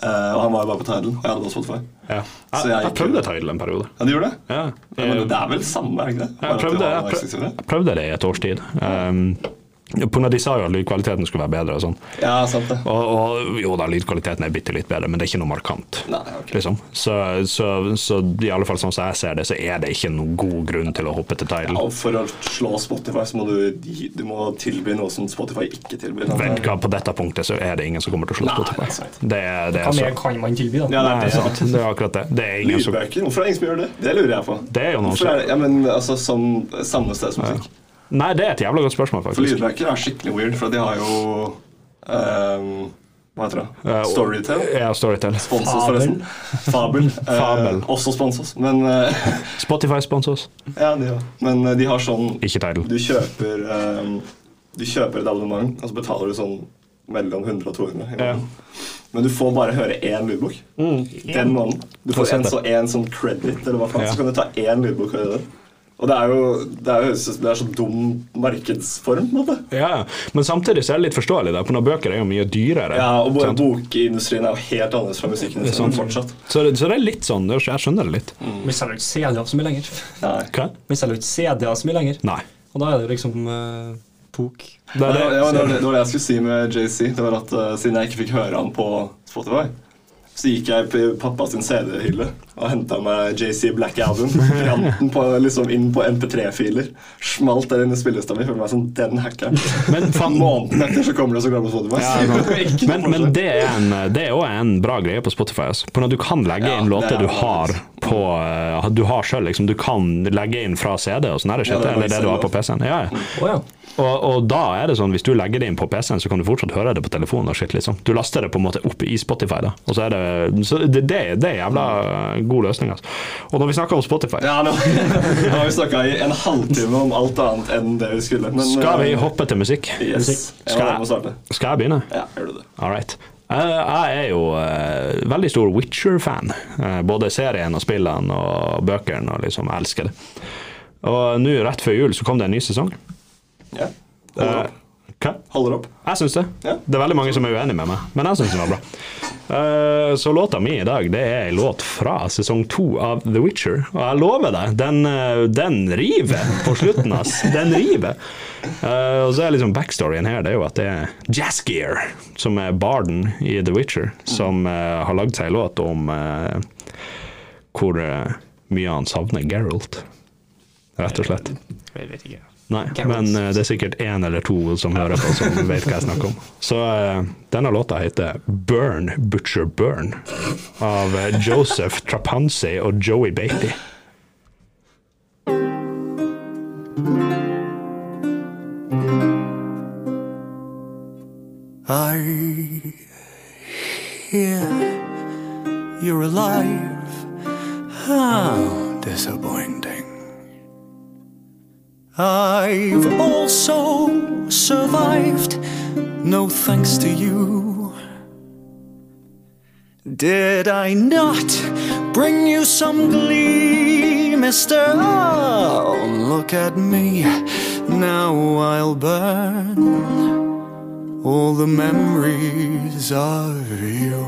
Speaker 2: eh, og han var jo bare på Tidal, og jeg hadde på Spotify.
Speaker 1: ja. Jeg,
Speaker 2: jeg
Speaker 1: jeg prøvde Tidal en periode.
Speaker 2: Ja, du gjorde det?
Speaker 1: Ja.
Speaker 2: Ja, men det er vel samme, er det ikke det?
Speaker 1: Jeg prøvde,
Speaker 2: det,
Speaker 1: jeg, jeg prøvde det i et års tid. Um, av de sa jo at lydkvaliteten skulle være bedre og sånn.
Speaker 2: Ja, sant det.
Speaker 1: Og, og jo da, lydkvaliteten er bitte litt bedre, men det er ikke noe markant.
Speaker 2: Nei, okay.
Speaker 1: Liksom. Så, så, så i alle fall sånn som jeg ser det, så er det ikke noen god grunn til å hoppe til
Speaker 2: Ja, og for å slå Spotify, så må du, du må tilby noe som Spotify ikke tilbyr.
Speaker 1: Vent hva, På dette punktet så er det ingen som kommer til å slå
Speaker 2: Nei,
Speaker 1: Spotify.
Speaker 2: det er.
Speaker 1: Det, er- det
Speaker 3: Hva
Speaker 1: er så
Speaker 3: mer kan man tilby, da?
Speaker 2: Ja, det er
Speaker 1: sant. Det er akkurat det. Det er ingen som
Speaker 2: Lydbøker? Hvorfor er det ingen som gjør det? Det lurer jeg på.
Speaker 1: Det er jo noen som
Speaker 2: ja, men altså som samme sted som musikk.
Speaker 1: Nei, det er et jævla godt spørsmål, faktisk.
Speaker 2: For lydbøker er skikkelig weird, for de har jo um, Hva heter det?
Speaker 1: Eh,
Speaker 2: Storytel.
Speaker 1: Ja, Storytel.
Speaker 2: Spons forresten.
Speaker 3: Fabel.
Speaker 2: forresten. Fabel. Eh, også sponsors men eh,
Speaker 1: Spotify-sponsors.
Speaker 2: Ja, de òg. Men eh, de har sånn
Speaker 1: Ikke Tidal.
Speaker 2: Du kjøper um, Du kjøper et abonnement, og så betaler du sånn mellom 100 og 200
Speaker 1: Ja.
Speaker 2: Men du får bare høre én lydbok den måneden. Du
Speaker 1: Får
Speaker 2: får en, så, en sånn credit, eller hva faen,
Speaker 1: Ja.
Speaker 2: så kan du ta én lydbok og høre den. Og det er jo det er, jo, det er så dum markedsform, på en måte.
Speaker 1: Ja, Men samtidig så er det litt forståelig, da, for når bøker er jo mye dyrere.
Speaker 2: Ja, og både
Speaker 1: sant?
Speaker 2: bokindustrien er jo helt annerledes fra musikkindustrien fortsatt.
Speaker 1: så, det, så det er litt sånn, jeg skjønner det litt.
Speaker 3: Vi selger ikke CD-er så mye lenger.
Speaker 2: Nei.
Speaker 1: Hva?
Speaker 3: Vi selger ikke CD-er så mye lenger.
Speaker 1: Nei.
Speaker 3: Og da er det jo liksom uh, pok.
Speaker 1: Det det,
Speaker 2: ja, det, var det, det var det jeg skulle si med JC. Det var at eh, Siden jeg ikke fikk høre han på Spotify, så gikk jeg på pappa sin CD-hylle og henta meg JC Black Album. Den på, liksom inn på MP3-filer. Smalt den inn i spillelista mi. Følte meg som den hackeren.
Speaker 1: Men faen-
Speaker 2: Måneden etter så kommer det så glad på Spotify.
Speaker 1: Ja, men, men det er en Det er òg en bra greie på Spotify. Altså. For når du kan legge
Speaker 2: Ja,
Speaker 1: inn
Speaker 2: det
Speaker 1: låter
Speaker 2: er
Speaker 1: du har på eh, Du har selv, liksom. Du kan legge inn fra CD og sånn. er det
Speaker 2: Ja, det er
Speaker 1: eller det du har på PC-en. Ja, ja.
Speaker 3: Oh, ja.
Speaker 1: Og, og da er det sånn, hvis du legger det inn på PC-en, så kan du fortsatt høre det på telefonen. og shit, liksom. Du laster det på en måte opp i Spotify. da. Og så er det, så det, det, det er jævla god løsning. altså. Og når vi snakker om Spotify,
Speaker 2: Ja, nå, nå har vi snakka i en halvtime om alt annet enn det vi skulle. Men,
Speaker 1: skal vi
Speaker 2: eh,
Speaker 1: hoppe til musikk?
Speaker 2: Yes. Jeg
Speaker 1: Skal jeg-. Skal jeg begynne?
Speaker 2: Ja, gjør du det.
Speaker 1: All right. Eh, jeg er jo uh, veldig stor Witcher-fan. Uh, både serien og spillene og bøkene. og liksom, Jeg elsker det. Og nå rett før jul så kom det en ny sesong.
Speaker 2: Ja. Holder opp.
Speaker 1: hva?
Speaker 2: Holder opp.
Speaker 1: Jeg syns det.
Speaker 2: Ja.
Speaker 1: Det er veldig mange som er uenige med meg, men jeg syns den var bra. Eh, så låta mi i dag det er en låt fra sesong to av The Witcher. Og jeg lover deg, den, eh, den river på slutten. ass. Den river. Eh, og så er liksom backstoryen her det er jo at det er Jazzgear, som er barden i The Witcher, som har lagd seg en låt om hvor mye han savner Geralt, rett og slett.
Speaker 3: Jeg vet ikke.
Speaker 1: Nei, men uh, det er sikkert én eller to som hører på som vet hva jeg snakker om. Så uh, denne låta heter 'Burn Butcher Burn' av eh, Joseph Trapansi og Joey Beatty.
Speaker 4: I hear you're alive. How disappointing. I've also survived, no thanks to you. Did I not bring you some glee, mister? Oh, look at me, now I'll burn all the memories of you.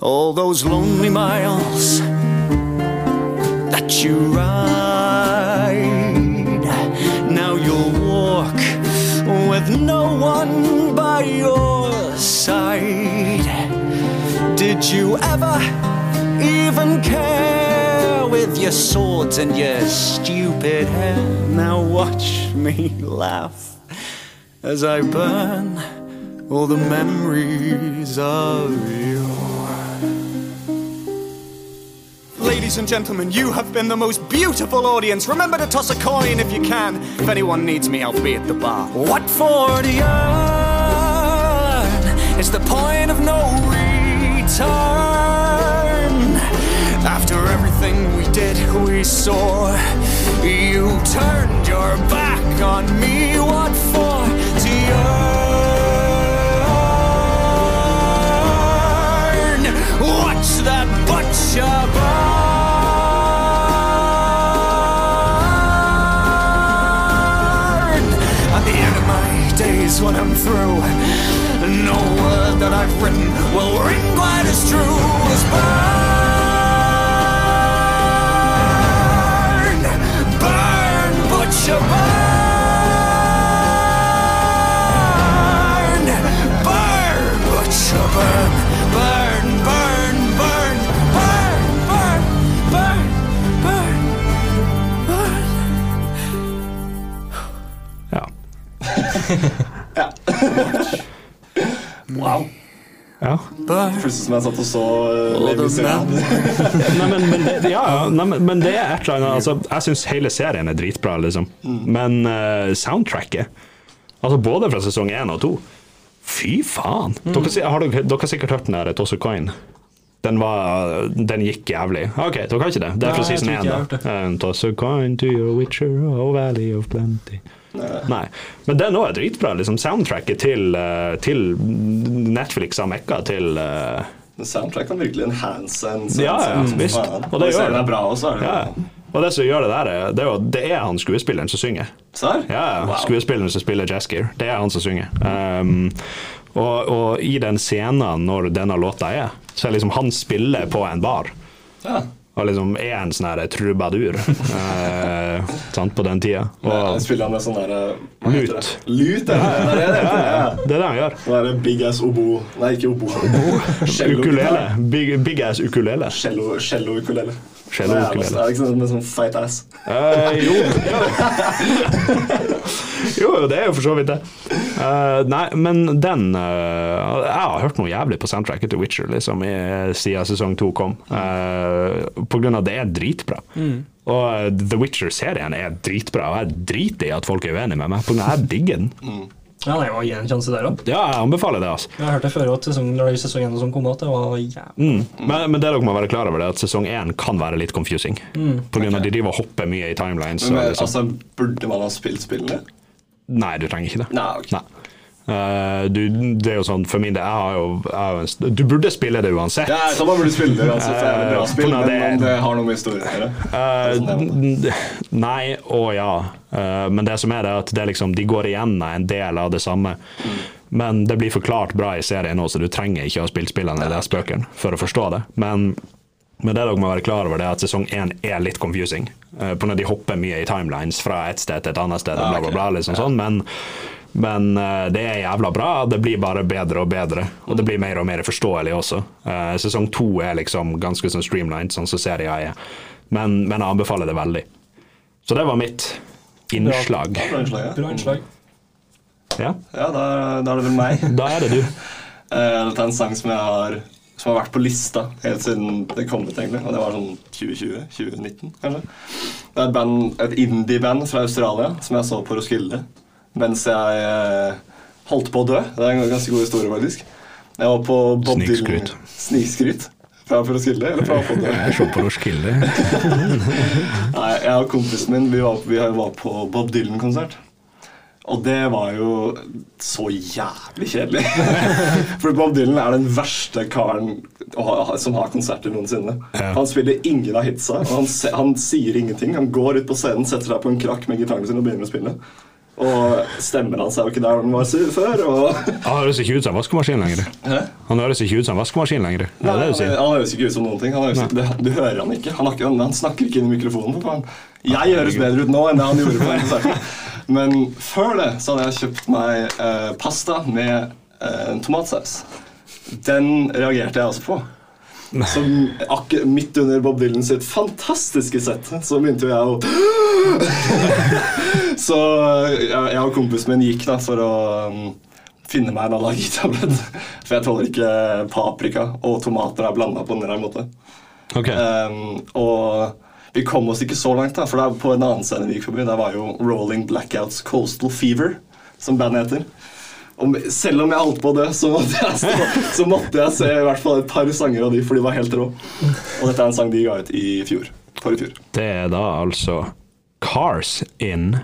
Speaker 4: All those lonely miles that you ride. Now you'll walk with no one by your side. Did you ever even care with your swords and your stupid hair? Now watch me laugh as I burn all the memories of you. Ladies and gentlemen, you have been the most beautiful audience. Remember to toss a coin if you can. If anyone needs me, I'll be at the bar. What for the earn? It's the point of no return. After everything we did, we saw. You turned your back on me. What for? To earn? Watch that butcher burn. Days, when I'm through, no word that I've written will ring quite as true as burn. Burn, butcher, burn. Burn, butcher, burn. Burn, burn, burn, burn, burn, burn, burn, burn.
Speaker 1: Ja.
Speaker 2: Wow.
Speaker 1: ja.
Speaker 2: Plutselig som jeg satt og så.
Speaker 1: Nei, men, men, det, ja, ja, nei, men, men det er et eller annet altså, Jeg syns hele serien er dritbra, liksom. Men uh, soundtracket, altså både fra sesong én og to Fy faen! Dere, har dere, dere har sikkert hørt den der Toss Coin. Den, var, den gikk jævlig. OK, dere har ikke det? Det er fra
Speaker 3: Nei,
Speaker 1: season
Speaker 3: tror ikke jeg har
Speaker 1: 1.
Speaker 3: hørt
Speaker 1: da. Eh, Toss a coin to your witcher, oh valley of plenty. Nei. Men den òg er dritbra. Liksom. Soundtracket til, eh, til Netflix har mekka til,
Speaker 2: uh... Soundtrack kan virkelig enhance en
Speaker 1: Ja, ja,
Speaker 2: som
Speaker 1: visst. Og det gjør det.
Speaker 2: er bra også, er det
Speaker 1: Ja. Og det som gjør det der, er- det er jo det er han skuespilleren som synger. Ja, ja.
Speaker 2: Wow.
Speaker 1: Skuespilleren som spiller Jaskier. Det er han som synger. Um, og, og i den scenen når denne låta er, så er liksom han spiller på en bar.
Speaker 2: Ja.
Speaker 1: Og liksom er en sånn her trubadur eh, sant, på den tida.
Speaker 2: Og
Speaker 1: Og
Speaker 2: spiller han med sånn derre
Speaker 1: Lut.
Speaker 2: det? Lut, ja. Det er det det heter. Ja.
Speaker 1: det er det han gjør.
Speaker 2: Sånn derre big ass obo Nei, ikke obo. obo.
Speaker 1: Ukulele. Big, big ass ukulele.
Speaker 2: Cello- Cello-ukulele.
Speaker 1: Cello
Speaker 2: Det er
Speaker 1: liksom
Speaker 2: det ikke sånn med sånn feit ass?
Speaker 1: Eh, jo, jo, jo, det er jo for så vidt det. Eh, nei, men den eh, Jeg har hørt noe jævlig på soundtracket til Witcher liksom, i, siden sesong to kom. Uh, på grunn av det er dritbra. Og eh, The Witcher-serien er dritbra, og jeg driter i at folk er uenige med meg, at jeg digger den.
Speaker 3: Ja, nei, jeg må gi en sjanse der òg.
Speaker 1: Ja, jeg anbefaler det, altså.
Speaker 3: Jeg har hørt det før at sesong, når det sesong 1 som kom, at det var jævlig
Speaker 1: Mm. Men, men det dere må være klar over, det er at sesong 1 kan være litt confusing. På grunn av at de driver og hopper mye i timelines.
Speaker 2: Men, men,
Speaker 1: liksom.
Speaker 2: altså, burde man ha spilt spillene?
Speaker 1: Nei, du trenger ikke det.
Speaker 2: Nei, ok.
Speaker 1: Nei. Eh, du, det er jo sånn, for min del, jeg har jo, jeg har jo en, Du burde spille det uansett.
Speaker 2: Ja, så man burde spille det uansett. Det er bra spill,
Speaker 1: på
Speaker 2: men
Speaker 1: det-
Speaker 2: det har noe med historien
Speaker 1: n- nei og ja. Men det som er det, er at det liksom, de går igjen av en del av det samme. Men det blir forklart bra i serien nå, så du trenger ikke å ha spilt spillene eller lest bøkene for å forstå det. Men, men det dere må være klar over, det er at sesong én er litt confusing. Uh, på når de hopper mye i timelines fra et sted til et annet sted, bla, bla, bla. liksom sånn, men men uh, det er jævla bra. Det blir bare bedre og bedre. Og det blir mer og mer forståelig også. Uh, sesong to er liksom ganske sånn streamlined, sånn som serien er. Men, men jeg anbefaler det veldig. Så det var mitt innslag.
Speaker 2: Bra innslag, ja.
Speaker 3: bra innslag.
Speaker 1: Ja,
Speaker 2: Ja, da, da er det vel meg.
Speaker 1: da er det du.
Speaker 2: Eh, Dette er en sang som jeg har Som har vært på lista helt siden det kom ut, egentlig. Og det var sånn 2020-2019, kanskje. Det er et, band, et indie-band fra Australia som jeg så på Roskilde mens jeg eh, holdt på å dø. Det er en ganske god historie, faktisk. Jeg var på Bob. Dylan Snikskryt? Fra Roskilde, eller fra dø?
Speaker 1: Jeg så på Roskilde.
Speaker 2: Nei, jeg og kompisen min vi var, vi var på Bob Dylan-konsert. Og det var jo så jævlig kjedelig. For Bob Dylan er den verste karen som har konserter noensinne. Han spiller ingen av hitsa, og han, han sier ingenting. Han går ut på scenen, setter seg på en krakk med gitaren sin og begynner å spille. Og stemmen hans er jo ikke der den var sur før. Og
Speaker 1: Han høres ikke ut som en vaskemaskin lenger.
Speaker 2: Hæ?
Speaker 1: Han høres ikke ut som en vaskemaskin lenger.
Speaker 2: Nei,
Speaker 1: det du
Speaker 2: han, han høres ikke ut som noen ting. Han høres, det, du hører han ikke. Han, har ikke. han, han snakker ikke inn i mikrofonen. Faen. Jeg høres bedre ut nå enn det han gjorde på konserten. Men før det så hadde jeg kjøpt meg eh, pasta med eh, tomatsaus. Den reagerte jeg også på. Så midt under Bob Dylan sitt fantastiske sett så begynte jo jeg å Så jeg, jeg og kompisen min gikk da for å um, finne meg en allergitablett. For jeg tåler ikke paprika og tomater er blanda på en rar måte.
Speaker 1: Ok.
Speaker 2: Um, og vi kom oss ikke så langt, da, for det er på en annen scene vi gikk forbi. Der var jo Rolling Blackouts Coastal Fever, som bandet heter. Og selv om jeg holdt på å dø, så måtte jeg, så, så måtte jeg se i hvert fall et par sanger av de, for de var helt rå. Og dette er en sang de ga ut i fjor. Forrige fjor.
Speaker 1: Det er da altså Cars in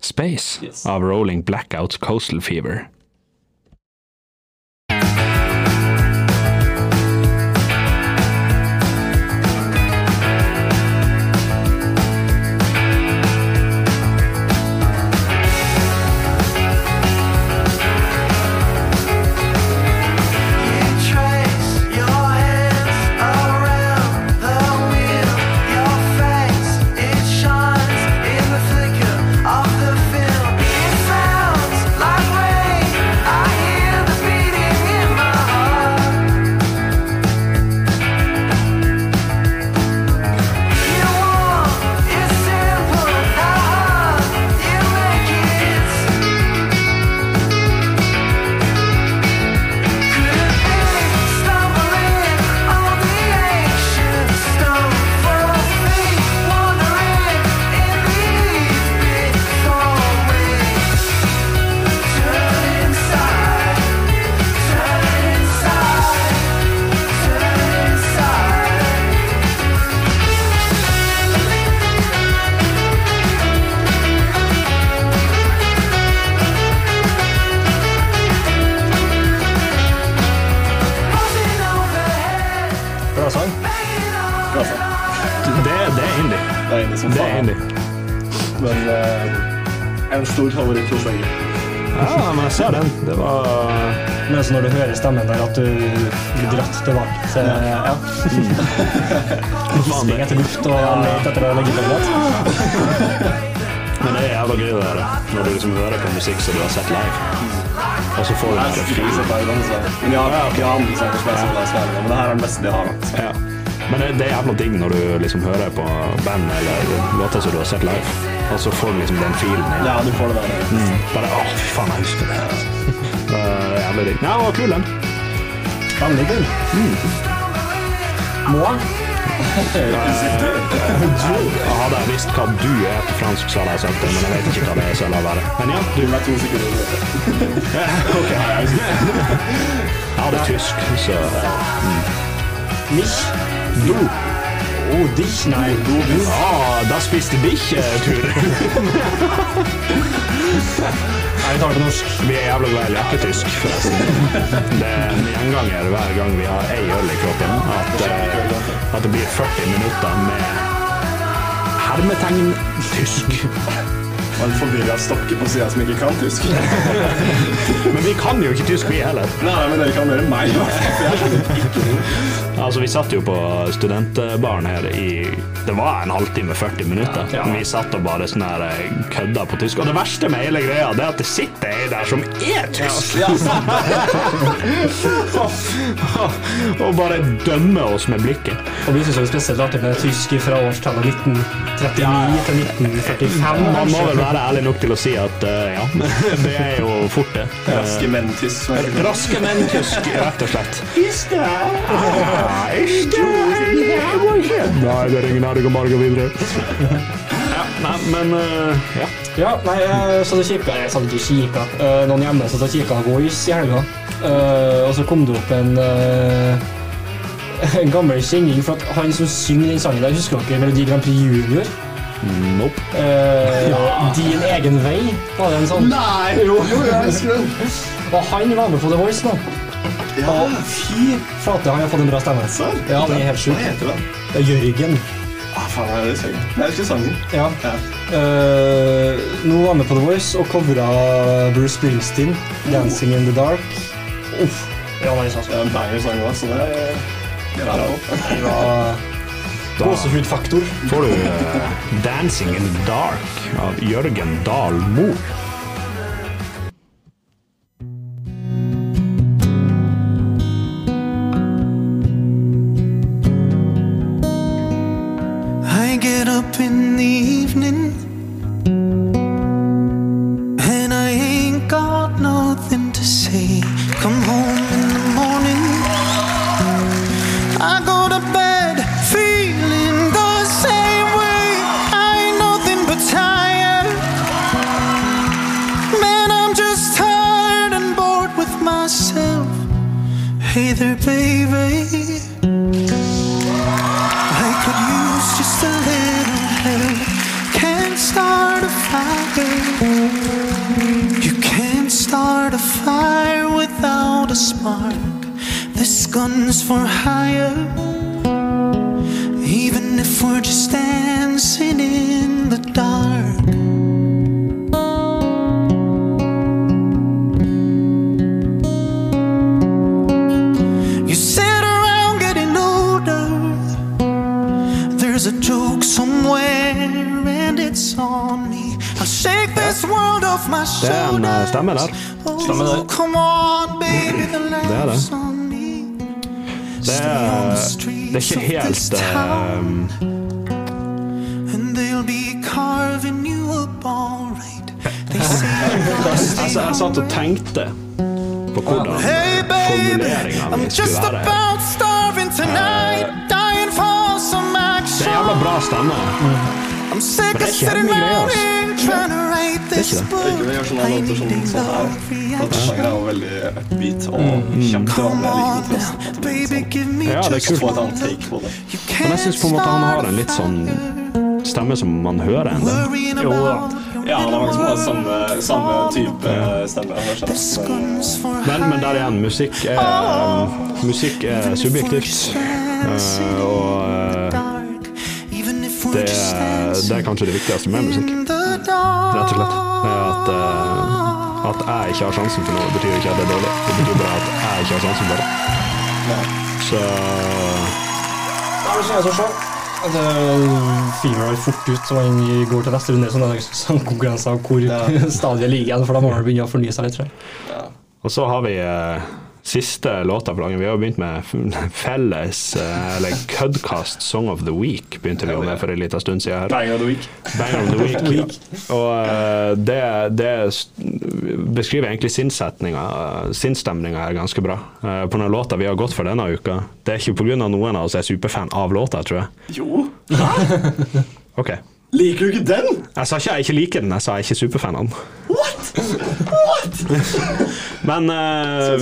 Speaker 1: Space
Speaker 2: Yes.
Speaker 1: av Rolling Blackouts Coastal Fever. Er
Speaker 2: Det er Men uh, en stor favoritt hos begge.
Speaker 1: Ja, men jeg ser den. Det var
Speaker 3: Men så når du hører stemmen der, at du blir dratt til vann. Så ja. Spring etter luft og let etter å legge på litt.
Speaker 1: Men det er jævla gøy det der, når du liksom hører på musikk som du har sett live. Og så får du
Speaker 2: Jeg har det altså. Men ja, ja, ja, andre sanger som jeg så live, men det her er den beste de har. hatt.
Speaker 1: Ja. Men det, det er jævla digg når du liksom hører på band eller låter som du har sett live, og så får du liksom den filen.
Speaker 2: Ja, du får det der.
Speaker 1: Mm. Bare å, fy faen, jeg husker det. Det er jævlig digg. Ja, den var kul, den.
Speaker 3: Veldig kul. Må.
Speaker 1: Hadde jeg visst hva du er på fransk, så hadde jeg sagt det, men jeg vet ikke hva det er, så jeg lar være. Men ja, du
Speaker 2: er to sekunder.
Speaker 1: Ok. Jeg hadde tysk, så
Speaker 3: Mich.
Speaker 1: Du.
Speaker 3: Oh, dich. Nei.
Speaker 1: Ah, da spiste bikkjetur.
Speaker 3: Nei, vi tar det på norsk.
Speaker 1: Vi er jævla glad i lekketysk, forresten. Det er en gjenganger hver gang vi har ei øl i kroppen, at, eh, at det blir 40 minutter med hermetegn tysk.
Speaker 2: Og en forvirra stokke på sida som ikke kan tysk.
Speaker 1: Men vi kan jo ikke tysk, vi heller.
Speaker 2: Nei, men dere kan mer enn meg.
Speaker 1: Altså, Vi satt jo på studentbaren her i Det var en halvtime, 40 minutter. Vi satt og bare sånn her eh, kødda på tysk. Og det verste med hele greia det er at det sitter ei der som er tysk! og bare dømme oss med blikket.
Speaker 3: Og vi syns det er spesielt artig med tysk fra årstallet 1939 til 1945.
Speaker 1: Man må vel være ærlig nok til å si at uh, ja, det er jo fort, det.
Speaker 2: Raske menn tysk.
Speaker 1: Eh. Raske menn tysk, rett og slett. Nei, det er ingen her, det marge videre. Ja, nei, men uh, ja.
Speaker 3: Ja, nei, jeg satt og kikka Jeg satt og kikka. Eh, noen hjemme satt og kikka Voice i helga. Eh, og så kom det opp en uh, en gammel kjenning. For at han som synger den sangen der, husker dere Melodi Grand Prix Junior?
Speaker 1: Nope.
Speaker 3: Ja. Din egen vei, var det en sånn?
Speaker 2: Nei! Jo, jo, jeg husker den.
Speaker 3: Og han var med på The Voice nå.
Speaker 2: Ja, fy
Speaker 3: Flate, han har fått en bra stemme. Ja, den er helt
Speaker 2: Hva
Speaker 3: sjuk.
Speaker 2: heter han?
Speaker 3: Det er Jørgen.
Speaker 2: Ah, faen, jeg husker. Jeg husker sangen.
Speaker 3: Ja.
Speaker 2: Ja.
Speaker 3: Eh, nå var han med på The Voice og covra Bruce Springsteen, 'Dancing in the Dark'. Uff. Ja.
Speaker 2: Det er en banger sang også, så det det er bra.
Speaker 3: Det var gåsehudfaktor.
Speaker 1: Får du uh, 'Dancing in the Dark' av Jørgen Dahl Moe.
Speaker 5: Can't start a fire. You can't start a fire without a spark. This gun's for hire. Even if we're just dancing in the dark. Somewhere and it's on me. I'll shake this world off my
Speaker 1: Det er en eh,
Speaker 5: shoulders.
Speaker 1: stemme der.
Speaker 3: Stemme der.
Speaker 5: Oh, come on, baby, the
Speaker 1: Det er det.
Speaker 5: laughs on me.
Speaker 1: Det er, det er ikke helt eh,
Speaker 5: And they'll be carving you up all right. They say
Speaker 1: Altså, jeg satt og tenkte på hvordan
Speaker 5: Hey baby,
Speaker 1: formuleringa
Speaker 5: I'm
Speaker 1: mi
Speaker 5: just
Speaker 1: skulle være.
Speaker 5: about
Speaker 1: Det er jævla bra stemme. Mm. det er mye greier, altså.
Speaker 5: Det er
Speaker 1: ikke det.
Speaker 2: Jeg gjør sånne låter som
Speaker 5: need
Speaker 2: sånn her.
Speaker 5: Det reaction.
Speaker 2: Er veldig upbeat og kjempevanlig.
Speaker 5: Give me
Speaker 1: Ja, det er
Speaker 5: just
Speaker 1: kult.
Speaker 2: Få et annet take på det.
Speaker 1: Men jeg syns på en måte han har en litt sånn stemme som man hører ennå.
Speaker 3: Jo da.
Speaker 2: Ja, han har mange som samme, samme type stemme. Men,
Speaker 1: Men, men der igjen, musikk er, musikk er subjektivt. Eh, og, Det, er- det er kanskje det viktigste med musikk, rett og slett. Er at, uh, at jeg ikke har sjansen for noe, betyr ikke at det er dårlig. Det betyr bare at jeg ikke har sjansen for det. Så
Speaker 3: Ja, det skjer så. Det finner vel fort ut så man går til neste runde, sånne, sånne konkurranser hvor stadiet ligger igjen, for da må man begynne å fornye seg litt. tror jeg.
Speaker 1: Og så har vi eh, siste låta på dagen. Vi har jo begynt med felles, eh, eller Cudcast Song of the Week, begynte vi jo med for en liten stund siden her.
Speaker 2: Bang of the week.
Speaker 1: Bang of the Week. Ja. Og eh, det, det beskriver egentlig sinnsetninga, eh, sinnsstemninga her ganske bra. På den låta vi har gått for denne uka. Det er ikke pga. noen av oss er superfan av låta, tror jeg.
Speaker 2: Jo. Hæ?
Speaker 1: Ok.
Speaker 2: Liker du ikke den?
Speaker 1: Jeg sa ikke jeg ikke liker den, jeg sa jeg er ikke superfan av den.
Speaker 2: What? What?
Speaker 1: Men eh.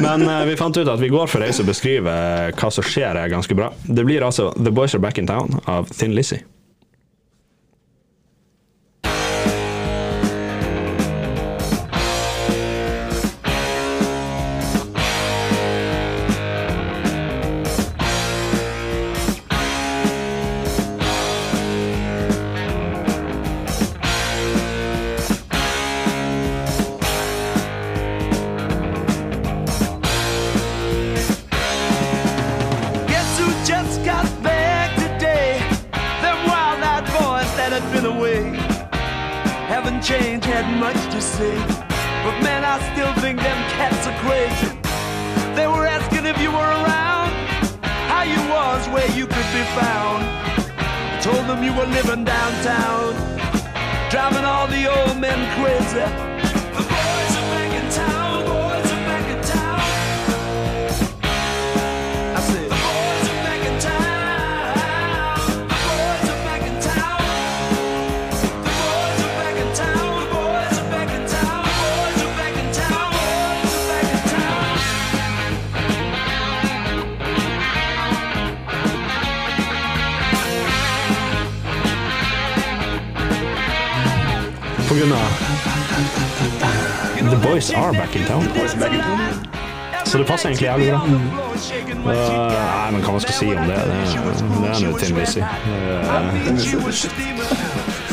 Speaker 1: Men eh, vi fant ut at vi går for ei som beskriver hva som skjer, er ganske bra. Det blir altså The Boys Are Back in Town av Thin Lizzie.
Speaker 6: Much. But man, I still think them cats are crazy. They were asking if you were around, how you was, where you could be found. I Told them you were living downtown, driving all the old men crazy.
Speaker 1: På grunn av The Boys Are Back in Town. Så det passer egentlig jævlig bra. Uh, nei, men hva man skal si om det? Det, det er nå Tim Lizzie.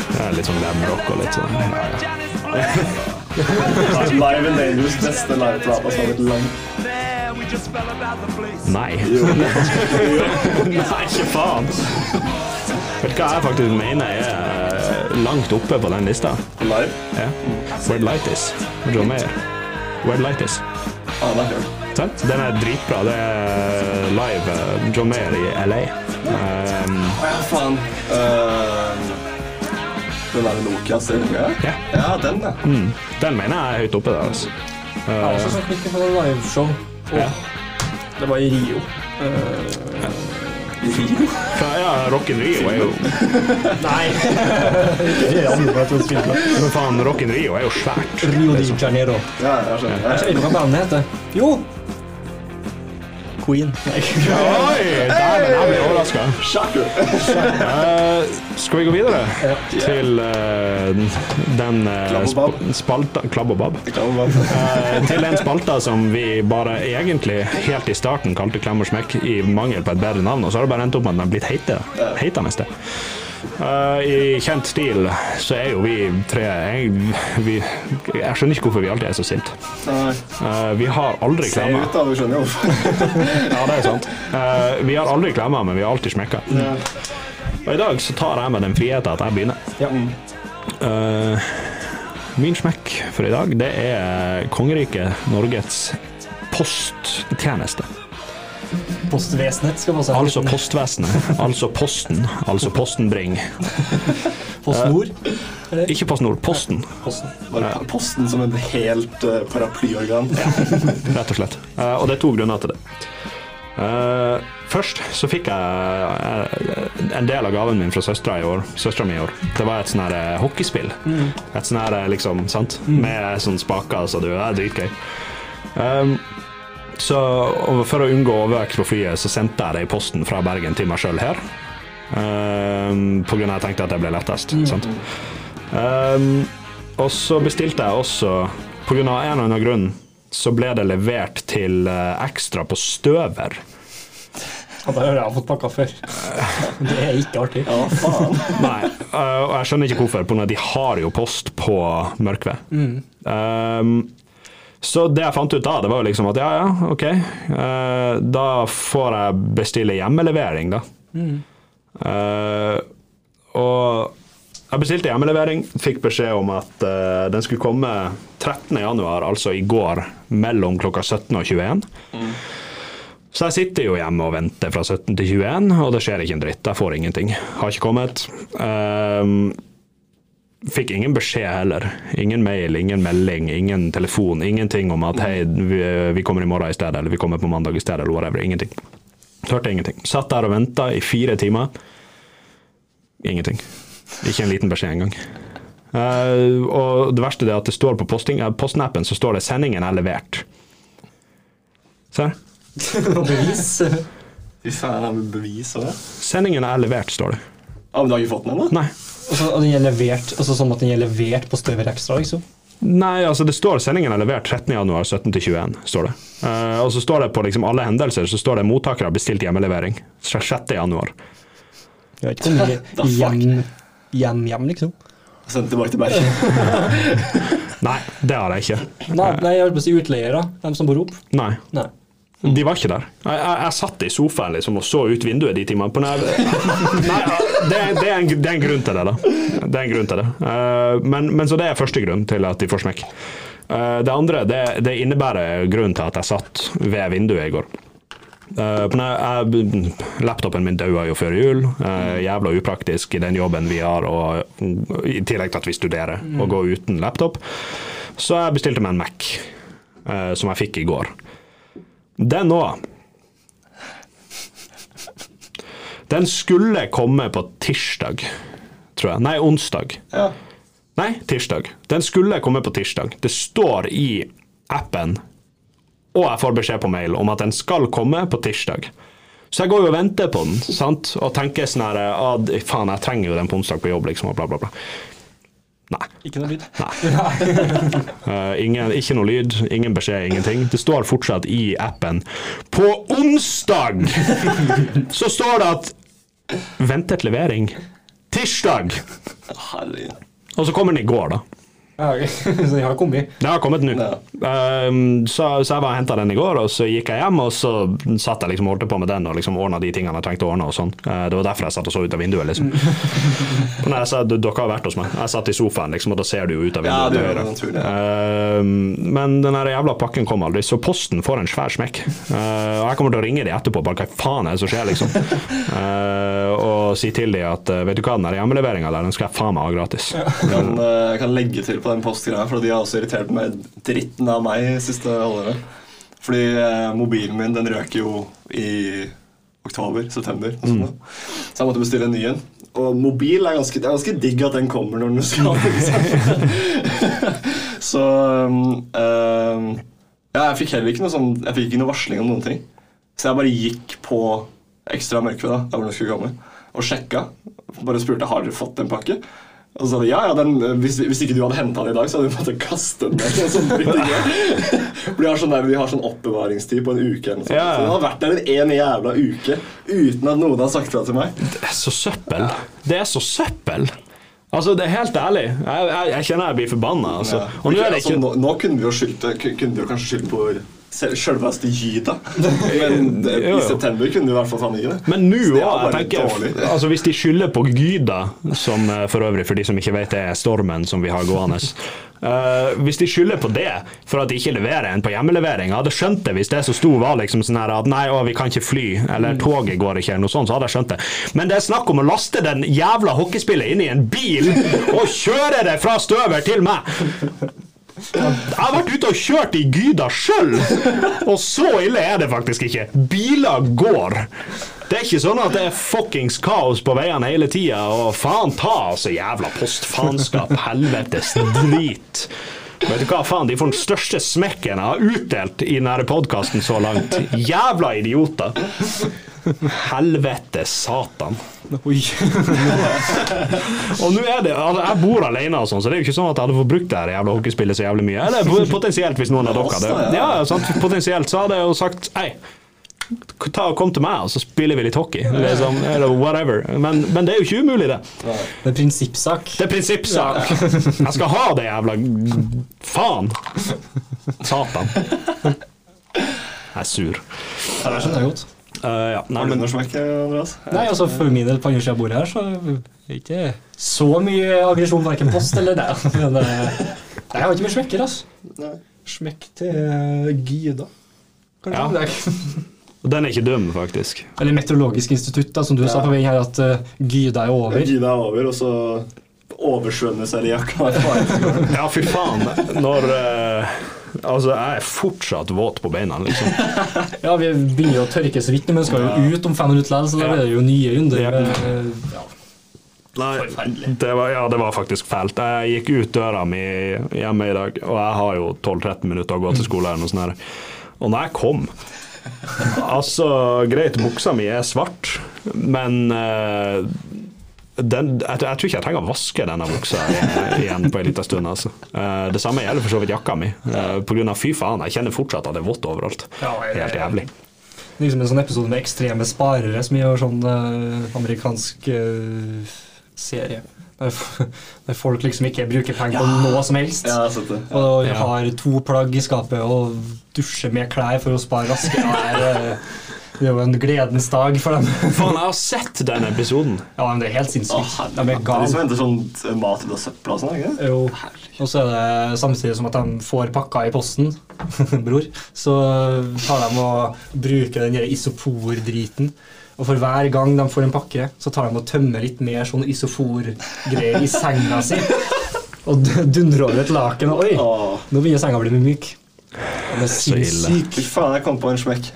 Speaker 1: Det, er litt sånn glam rock og litt sånn ja, ja.
Speaker 2: Live and Dangerous beste liveplata som har vært langt.
Speaker 1: Nei. Nei, ikke faen. Vet du hva jeg faktisk mener er eh, langt oppe på den lista?
Speaker 2: Live?
Speaker 1: Ja. Where Light Is. John Mayer. Where Light Is.
Speaker 2: Ah, det er.
Speaker 1: Sant? Den er dritbra. Det er live eh, John Mayer i LA. Um,
Speaker 2: ja, faen. Uh, den der Nokia-serien?
Speaker 1: Ja.
Speaker 2: ja, den, ja.
Speaker 1: mm, den mener jeg er høyt oppe der. Altså.
Speaker 3: Jeg har også sett litt på liveshow.
Speaker 1: Ja.
Speaker 3: Det var i Rio. Eh,
Speaker 1: Ja, Rock in Rio er jo
Speaker 3: nei!
Speaker 1: Men faen, Rock in Rio er jo svært.
Speaker 3: Rio de Janeiro.
Speaker 2: Ja, jeg skjønner.
Speaker 3: Jeg skjønner ikke hva bandet heter. Jo! Queen. Nei.
Speaker 1: Oi, dæven, jeg blir overraska.
Speaker 2: Shocker!
Speaker 1: skal vi gå videre til uh, den uh,
Speaker 2: Klabb og Bab.
Speaker 1: spalta Klabb og Bab. Uh, til den spalta som vi bare egentlig helt i starten kalte Klem og smekk i mangel på et bedre navn, og så har det bare endt opp med at den har blitt heite, heitende Eh, I kjent stil så er jo vi tre jeg, vi, jeg skjønner ikke hvorfor vi alltid er så sinte.
Speaker 2: Nei.
Speaker 1: Eh, vi har aldri
Speaker 2: Se ut, da. Du skjønner jo.
Speaker 1: Ja, det er sant. Uh, vi har aldri klemma, men vi har alltid smekka. Og i dag så tar jeg meg den friheten at jeg begynner.
Speaker 3: Ja.
Speaker 1: Eh, min smekk for i dag, det er kongeriket Norges posttjeneste.
Speaker 3: Postvesenet skal få seg
Speaker 1: Altså postvesenet. Altså Posten. Altså Posten Bring.
Speaker 3: PostNord.
Speaker 1: Ikke PostNord, Posten,
Speaker 3: Posten.
Speaker 2: Bare Posten som en helt uh, paraplyorgan.
Speaker 1: rett og slett. Eh, og det er to grunner til det. Uh, først så fikk jeg uh, en del av gaven min fra søstera i år. Søstera mi i år. Det var et sånn her uh, hockeyspill. Et sånn her, eh, liksom, sant? Med sånn spaker, så det er dritgøy. Um, så for å unngå overvekt på flyet, så sendte jeg det i posten fra Bergen til meg sjøl her. Um, på grunn av at jeg tenkte at det ble lettest. Sant? Um, og så bestilte jeg også, på grunn av en eller annen grunn, så ble det levert til eh, Ekstra på Støver.
Speaker 3: Ja, da har jeg fått pakka før. Det er ikke artig.
Speaker 2: Ja, faen.
Speaker 1: Nei, eh, og jeg skjønner ikke hvorfor, på grunn av at de har jo post på Mørkved. Um, så det jeg fant ut da, det var jo liksom at ja, ja, ok, Uh, da får jeg bestille hjemmelevering, da. Eh, og jeg bestilte hjemmelevering, fikk beskjed om at uh, den skulle komme 13. januar, altså i går, mellom klokka 17 og 21. Så jeg sitter jo hjemme og venter fra 17 til 21, og det skjer ikke en dritt. Jeg får ingenting. Har ikke kommet. Ehm, fikk ingen beskjed heller. Ingen mail, ingen melding, ingen telefon. Ingenting om at hei, vi, vi kommer i morgen i stedet, eller vi kommer på mandag i stedet, eller whatever. Ingenting. Hørte ingenting. Satt der og venta i fire timer. Ingenting. Ikke en liten beskjed engang. Uh, og det verste er at det står på posting, uh, posten-appen så står det 'sendingen er levert'. Ser?
Speaker 3: her bevis.
Speaker 2: Fy faen, har bevis òg?
Speaker 1: Sendingen er levert, står det.
Speaker 2: Ja, men du har ikke fått den ennå?
Speaker 1: Nei.
Speaker 3: Og den er levert altså sånn at den er levert på Støver Ekstra, liksom.
Speaker 1: Nei, altså det står sendingen er levert 13. januar 17-21, står det. Uh, og så står det på liksom alle hendelser så står det mottaker har bestilt hjemmelevering 6. januar.
Speaker 3: Jeg vet ikke om det er hjem, hjem, hjem, liksom.
Speaker 2: Sendt tilbake til Bergen.
Speaker 1: Nei, det har jeg ikke.
Speaker 3: Nei, nei jeg holdt på å si utleiere, de som bor opp.
Speaker 1: Nei.
Speaker 3: Nei.
Speaker 1: De var ikke der. Jeg, jeg, jeg satt i sofaen liksom og så ut vinduet de timene. På nei, det, det, er en, det er en grunn til det, da. Det er en grunn til det. Eh, men, men så det er første grunn til at de får smekk. Eh, det andre det, det innebærer grunnen til at jeg satt ved vinduet i går. Eh, laptopen min daua jo før jul. Jævla upraktisk i den jobben vi har, og i tillegg til at vi studerer, å gå uten laptop. Så jeg bestilte meg en Mac, eh, som jeg fikk i går. Den òg. Den skulle komme på tirsdag, tror jeg. Nei, onsdag.
Speaker 2: Ja.
Speaker 1: Nei, tirsdag. Den skulle komme på tirsdag. Det står i appen, og jeg får beskjed på mail om at den skal komme på tirsdag. Så jeg går jo og venter på den, sant? og tenker sånn her ah, Faen, jeg trenger jo den på onsdag på jobb, liksom, og bla, bla, bla. Nei.
Speaker 3: Ikke noe lyd.
Speaker 1: uh, ingen, ikke noe lyd, ingen beskjed, ingenting. Det står fortsatt i appen På onsdag så står det at ventet levering tirsdag. Og så kommer den i går, da.
Speaker 3: Ja, okay. Så de har kommet.
Speaker 1: Det har kommet nå.
Speaker 2: Ja.
Speaker 1: Um, så, så jeg var og henta den i går, og så gikk jeg hjem, og så satt jeg liksom holdt på med den og liksom ordna de tingene jeg trengte å ordne. og sånn. Uh, det var derfor jeg satt og så ut av vinduet. liksom. Og når jeg sa, Dere har vært hos meg. Jeg satt i sofaen, liksom, og da ser du jo ut av
Speaker 2: Ja,
Speaker 1: vinduet.
Speaker 2: det
Speaker 1: til høyre. Um, men den jævla pakken kom aldri, så posten får en svær smekk. Uh, og jeg kommer til å ringe de etterpå, bare hva faen er det som skjer, liksom. Uh, og si til de at uh, vet du hva, den hjemmeleveringa der, den skal jeg faen meg ha gratis.
Speaker 2: Ja, kan, eh, kan legge til på den postgreia, for de har også irritert meg dritten av meg de siste halvåret. Fordi eh, mobilen min den røk jo i oktober, september. Mm. Så jeg måtte bestille en ny en. Og mobil er ganske, det er ganske digg at den kommer når den skal. Så um, Ja, jeg fikk heller ikke noe sånn Jeg fikk ikke noe varsling om noen ting. Så jeg bare gikk på Ekstra Mørkved, da, der hvor den skulle komme, og sjekka. Bare spurte har dere fått en pakke. Og så sa de ja, ja, den, hvis, hvis ikke du hadde henta den i dag, så hadde du måttet kaste den. For de har sånn, der, de har sånn oppbevaringstid på en uke. Eller sånt.
Speaker 1: Ja.
Speaker 2: Så den har vært der en jævla uke uten at noen har sagt fra til meg.
Speaker 1: Det er så søppel. Det er så søppel. Altså, det er helt ærlig. Jeg, jeg, jeg kjenner jeg blir forbanna. Altså.
Speaker 2: Ja.
Speaker 1: Okay,
Speaker 2: altså,
Speaker 1: ikke
Speaker 2: nå, nå kunne vi jo skyldt kunne vi jo kanskje skyldt på selveste Gyda. Men det, i september kunne du i hvert fall faen ikke det.
Speaker 1: Men nå òg, altså Hvis de skylder på Gyda, som eh, for øvrig, for de som ikke vet det, er stormen som vi har gående uh, Hvis de skylder på det for at de ikke leverer en på hjemmelevering, jeg hadde skjønt det hvis det som sto var liksom sånn her at nei, å, vi kan ikke fly, eller toget går ikke, eller noe sånt, så hadde jeg skjønt det. Men det er snakk om å laste den jævla hockeyspillet inn i en bil og kjøre det fra Støver til meg! Jeg har vært ute og kjørt i Gyda sjøl, og så ille er det faktisk ikke. Biler går. Det er ikke sånn at det er fuckings kaos på veiene hele tida, og faen ta altså jævla postfaenskap, helvetes drit. Vet du hva, faen, de får den største smekken jeg har utdelt i denne podkasten så langt. Jævla idioter. Helvete, satan.
Speaker 3: Oi.
Speaker 1: Og nå er det, altså Jeg bor alene, og sånn, så det er jo ikke sånn at jeg hadde fått brukt det her jævla hockeyspillet så jævlig mye. Eller potensielt, hvis noen av dere hadde ja, sant? Potensielt så hadde jeg jo sagt Hei, ta, og kom til meg, og så spiller vi litt hockey. Liksom, eller whatever. Men, men det er jo ikke umulig, det.
Speaker 3: Det er prinsippsak.
Speaker 1: Det er prinsippsak. Jeg skal ha det jævla Faen! Satan. Jeg er sur.
Speaker 3: Det jeg godt.
Speaker 1: Eh, ja, nei,
Speaker 2: Har du
Speaker 1: men
Speaker 2: smekk, Andreas?
Speaker 3: Nei, altså For min del på andre siden av bordet her, så er ikke så mye aggresjon verken post eller det. Men det, jeg har ikke mye smekker, altså.
Speaker 2: Nei.
Speaker 3: Smekk til eh, Gyda. Kanskje?
Speaker 1: Ja.
Speaker 3: Det er-
Speaker 1: den er ikke dum, faktisk.
Speaker 3: Eller Meteorologisk institutt, da, som du sa på vei her, at uh, Gyda er over.
Speaker 2: Gyda er over, og så oversvømmes jakka.
Speaker 1: Ja, fy faen. Når eh, Altså, jeg er fortsatt våt på beina, liksom.
Speaker 3: Ja, Vi begynner jo å tørke så vidt, men skal jo ut om fem minutter likevel, så da blir det jo nye runder.
Speaker 1: Ja.
Speaker 3: med, eh, Ja.
Speaker 1: Nei, det var, ja, det var faktisk fælt. Jeg gikk ut døra mi hjemme i dag, og jeg har jo 12-13 minutter å gå til skole. Og, sånn her. Og når jeg kom Altså, greit, buksa mi er svart, men eh, den, jeg, jeg tror ikke jeg trenger å vaske denne buksa igjen på en liten stund. Altså. Eh, det samme gjelder for så vidt jakka mi. Uh, på grunn av fy faen, jeg kjenner fortsatt at det er vått overalt. Helt jævlig.
Speaker 3: Det er liksom en sånn episode med ekstreme sparere som gjør sånn eh, amerikansk uh, serie. Der, folk liksom ikke bruker penger på noe som helst.
Speaker 2: Ja.
Speaker 3: Og har to plagg i skapet og dusjer med klær for å spare raske. Det, eh, jo en gledens dag for dem.
Speaker 1: Faen, jeg har sett den episoden!
Speaker 3: Ja, men det er helt sinnssykt. de er
Speaker 2: Det er de som henter sånn mat ut av søpla og sånn, ikke?
Speaker 3: Jo. Og så er det samtidig som at de får pakka i posten, bror, så tar de og bruker den isopordriten. isopor-driten. Og for hver gang de får en pakke, så tar de og tømmer litt mer sånn isofor-greier i senga si. Og dundrer over et laken. Og oi, nå begynner senga å bli myk. Det er sinnssykt.
Speaker 2: Fy faen, jeg kom på en smekk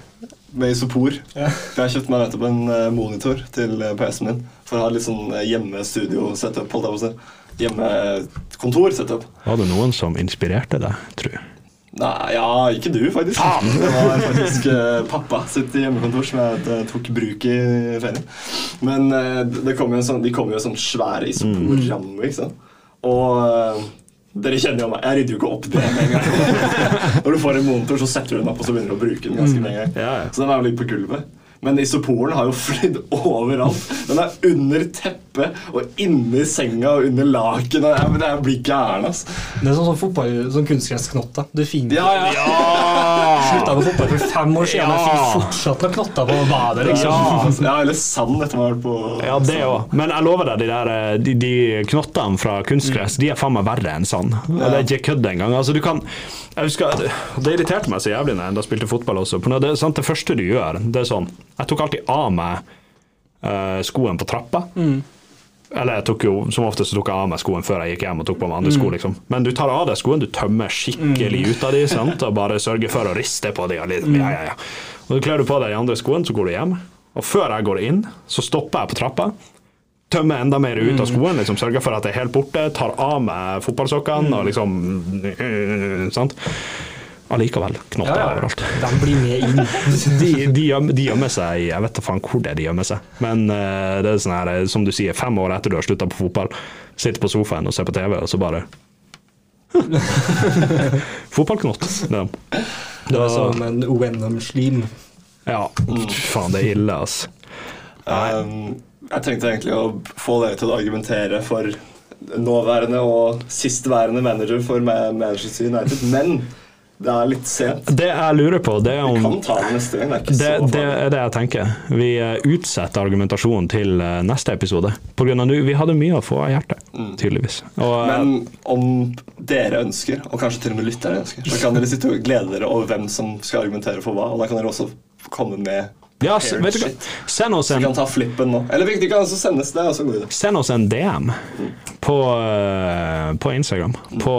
Speaker 2: med isopor. For Jeg kjøpte meg nettopp en eh, monitor til eh, PC-en min for å ha litt sånn eh, hjemmestudio-setup. Hjemmekontor-setup.
Speaker 1: Var det noen som inspirerte deg, tror jeg?
Speaker 2: Nei, ja, ikke du, faktisk. Det var faktisk pappa sitt hjemmekontor som jeg tok bruk i ferien. Men det kom jo en sånn, de kom jo i sånn svære isoporrammer, ikke sant. Og dere kjenner jo meg, jeg rydder jo ikke opp det med en gang. Når du får en monitor, så setter du den opp og så begynner du å bruke den ganske med en gang.
Speaker 1: Ja, ja.
Speaker 2: Så den er jo litt på gulvet. Men isoporen har jo flydd overalt. Den er under teppet og inni senga og under laken. og Jeg, jeg blir gæren, altså.
Speaker 3: Det er sånn sånn fotball, sånn kunstgressknotter. Du finner
Speaker 2: Ja, ja.
Speaker 3: Slutta med fotball for fem år siden, men
Speaker 1: Ja.
Speaker 3: fikk fortsatt noen knotter på badet.
Speaker 2: Ja,
Speaker 3: liksom.
Speaker 2: ja, eller sand etter hvert på
Speaker 1: Ja, det òg. Men jeg lover deg, de, der, eh, de, de knottene fra kunstgress De er faen meg verre enn sand. Ja. det er ikke kødd engang. Altså, du kan jeg husker, Det irriterte meg så jævlig når jeg enda spilte fotball også. Det, sant, det første du gjør, det er sånn Jeg tok alltid av meg uh, skoen på trappa. Eller jeg tok jo, som oftest så tok jeg av meg skoen før jeg gikk hjem og tok på meg andre sko. liksom. Men du tar av deg skoen, du tømmer skikkelig ut av de, sant? og bare sørger for å riste på de. og litt- Ja, ja, ja. Og så kler du på deg de andre skoene, så går du hjem. Og før jeg går inn, så stopper jeg på trappa. Tømmer enda mer ut av skoen, liksom sørger for at det er helt borte. Tar av meg fotballsokkene og liksom Sant? Allikevel knotter
Speaker 3: Ja, ja,
Speaker 1: overalt.
Speaker 3: De blir med inn.
Speaker 1: De, de, gjemmer, de gjemmer seg Jeg vet da faen hvor det er de gjemmer seg. Men uh, det er sånn her, eh, som du sier, fem år etter du har slutta på fotball, sitter på sofaen og ser på TV, og så bare Fotballknott. Det, er.
Speaker 3: Det var som en Wenham-slim.
Speaker 1: ja, faen, det er ille, altså.
Speaker 2: Um, jeg tenkte egentlig å få dere til å argumentere for nåværende og sisteværende manager for Manchester United, men det er litt sent.
Speaker 1: Det jeg lurer på, det er
Speaker 2: Vi kan ta det neste gang. Det er
Speaker 1: det, det er det jeg tenker. Vi eh, utsetter argumentasjonen til eh, neste episode. På grunn av nå, Vi hadde mye å få av hjertet, tydeligvis. Og, eh,
Speaker 2: Men om dere ønsker, og kanskje til og med lytterne ønsker, så kan dere sitte og glede dere over hvem som skal argumentere for hva, og da kan dere også komme med
Speaker 1: ja, vet du hva? Send oss
Speaker 2: Vi kan ta flippen nå. Eller vi kan også sendes, det også en god idé.
Speaker 1: Send oss en DM på, eh, på Instagram på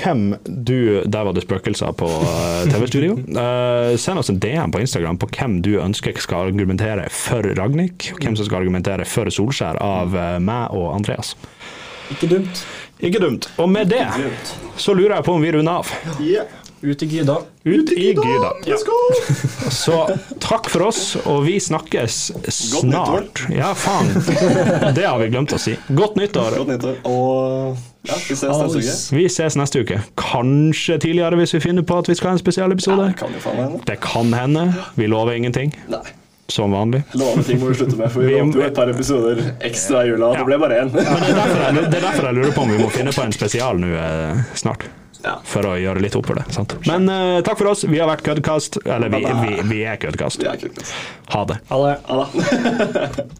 Speaker 1: hvem du Der var det spøkelser på eh, TV-studio. Uh, send oss en DM på Instagram på hvem du ønsker skal argumentere for Ragnhild. og Hvem som skal argumentere for Solskjær av eh, meg og Andreas.
Speaker 3: Ikke dumt.
Speaker 1: Ikke dumt. Og med det så lurer jeg på om vi runder av.
Speaker 2: Yeah.
Speaker 3: Ut i gyda.
Speaker 1: Ut i gyda.
Speaker 2: Ja.
Speaker 1: Så takk for oss, og vi snakkes
Speaker 2: nyttår.
Speaker 1: snart. Ja, faen. Det har vi glemt å si. Godt nyttår.
Speaker 2: Godt nyttår. Og ja, vi ses neste uke.
Speaker 1: Vi ses neste uke. Kanskje tidligere hvis vi finner på at vi skal ha en spesialepisode.
Speaker 2: Det kan jo faen hende.
Speaker 1: Det kan hende. Vi lover ingenting,
Speaker 2: Nei.
Speaker 1: som vanlig.
Speaker 2: Lovende ting må vi slutte med, for vi lovte jo et par episoder ekstra i jula. Ja. Det ble bare én.
Speaker 1: Det er, jeg, det er derfor jeg lurer på om vi må finne på en spesial nå eh, snart.
Speaker 2: Ja.
Speaker 1: For å gjøre litt opp for det. Sant? Men uh, takk for oss. Vi har vært Køddkast. Eller vi, vi, vi er Køddkast. Det.
Speaker 3: Ha det.
Speaker 2: Ha det.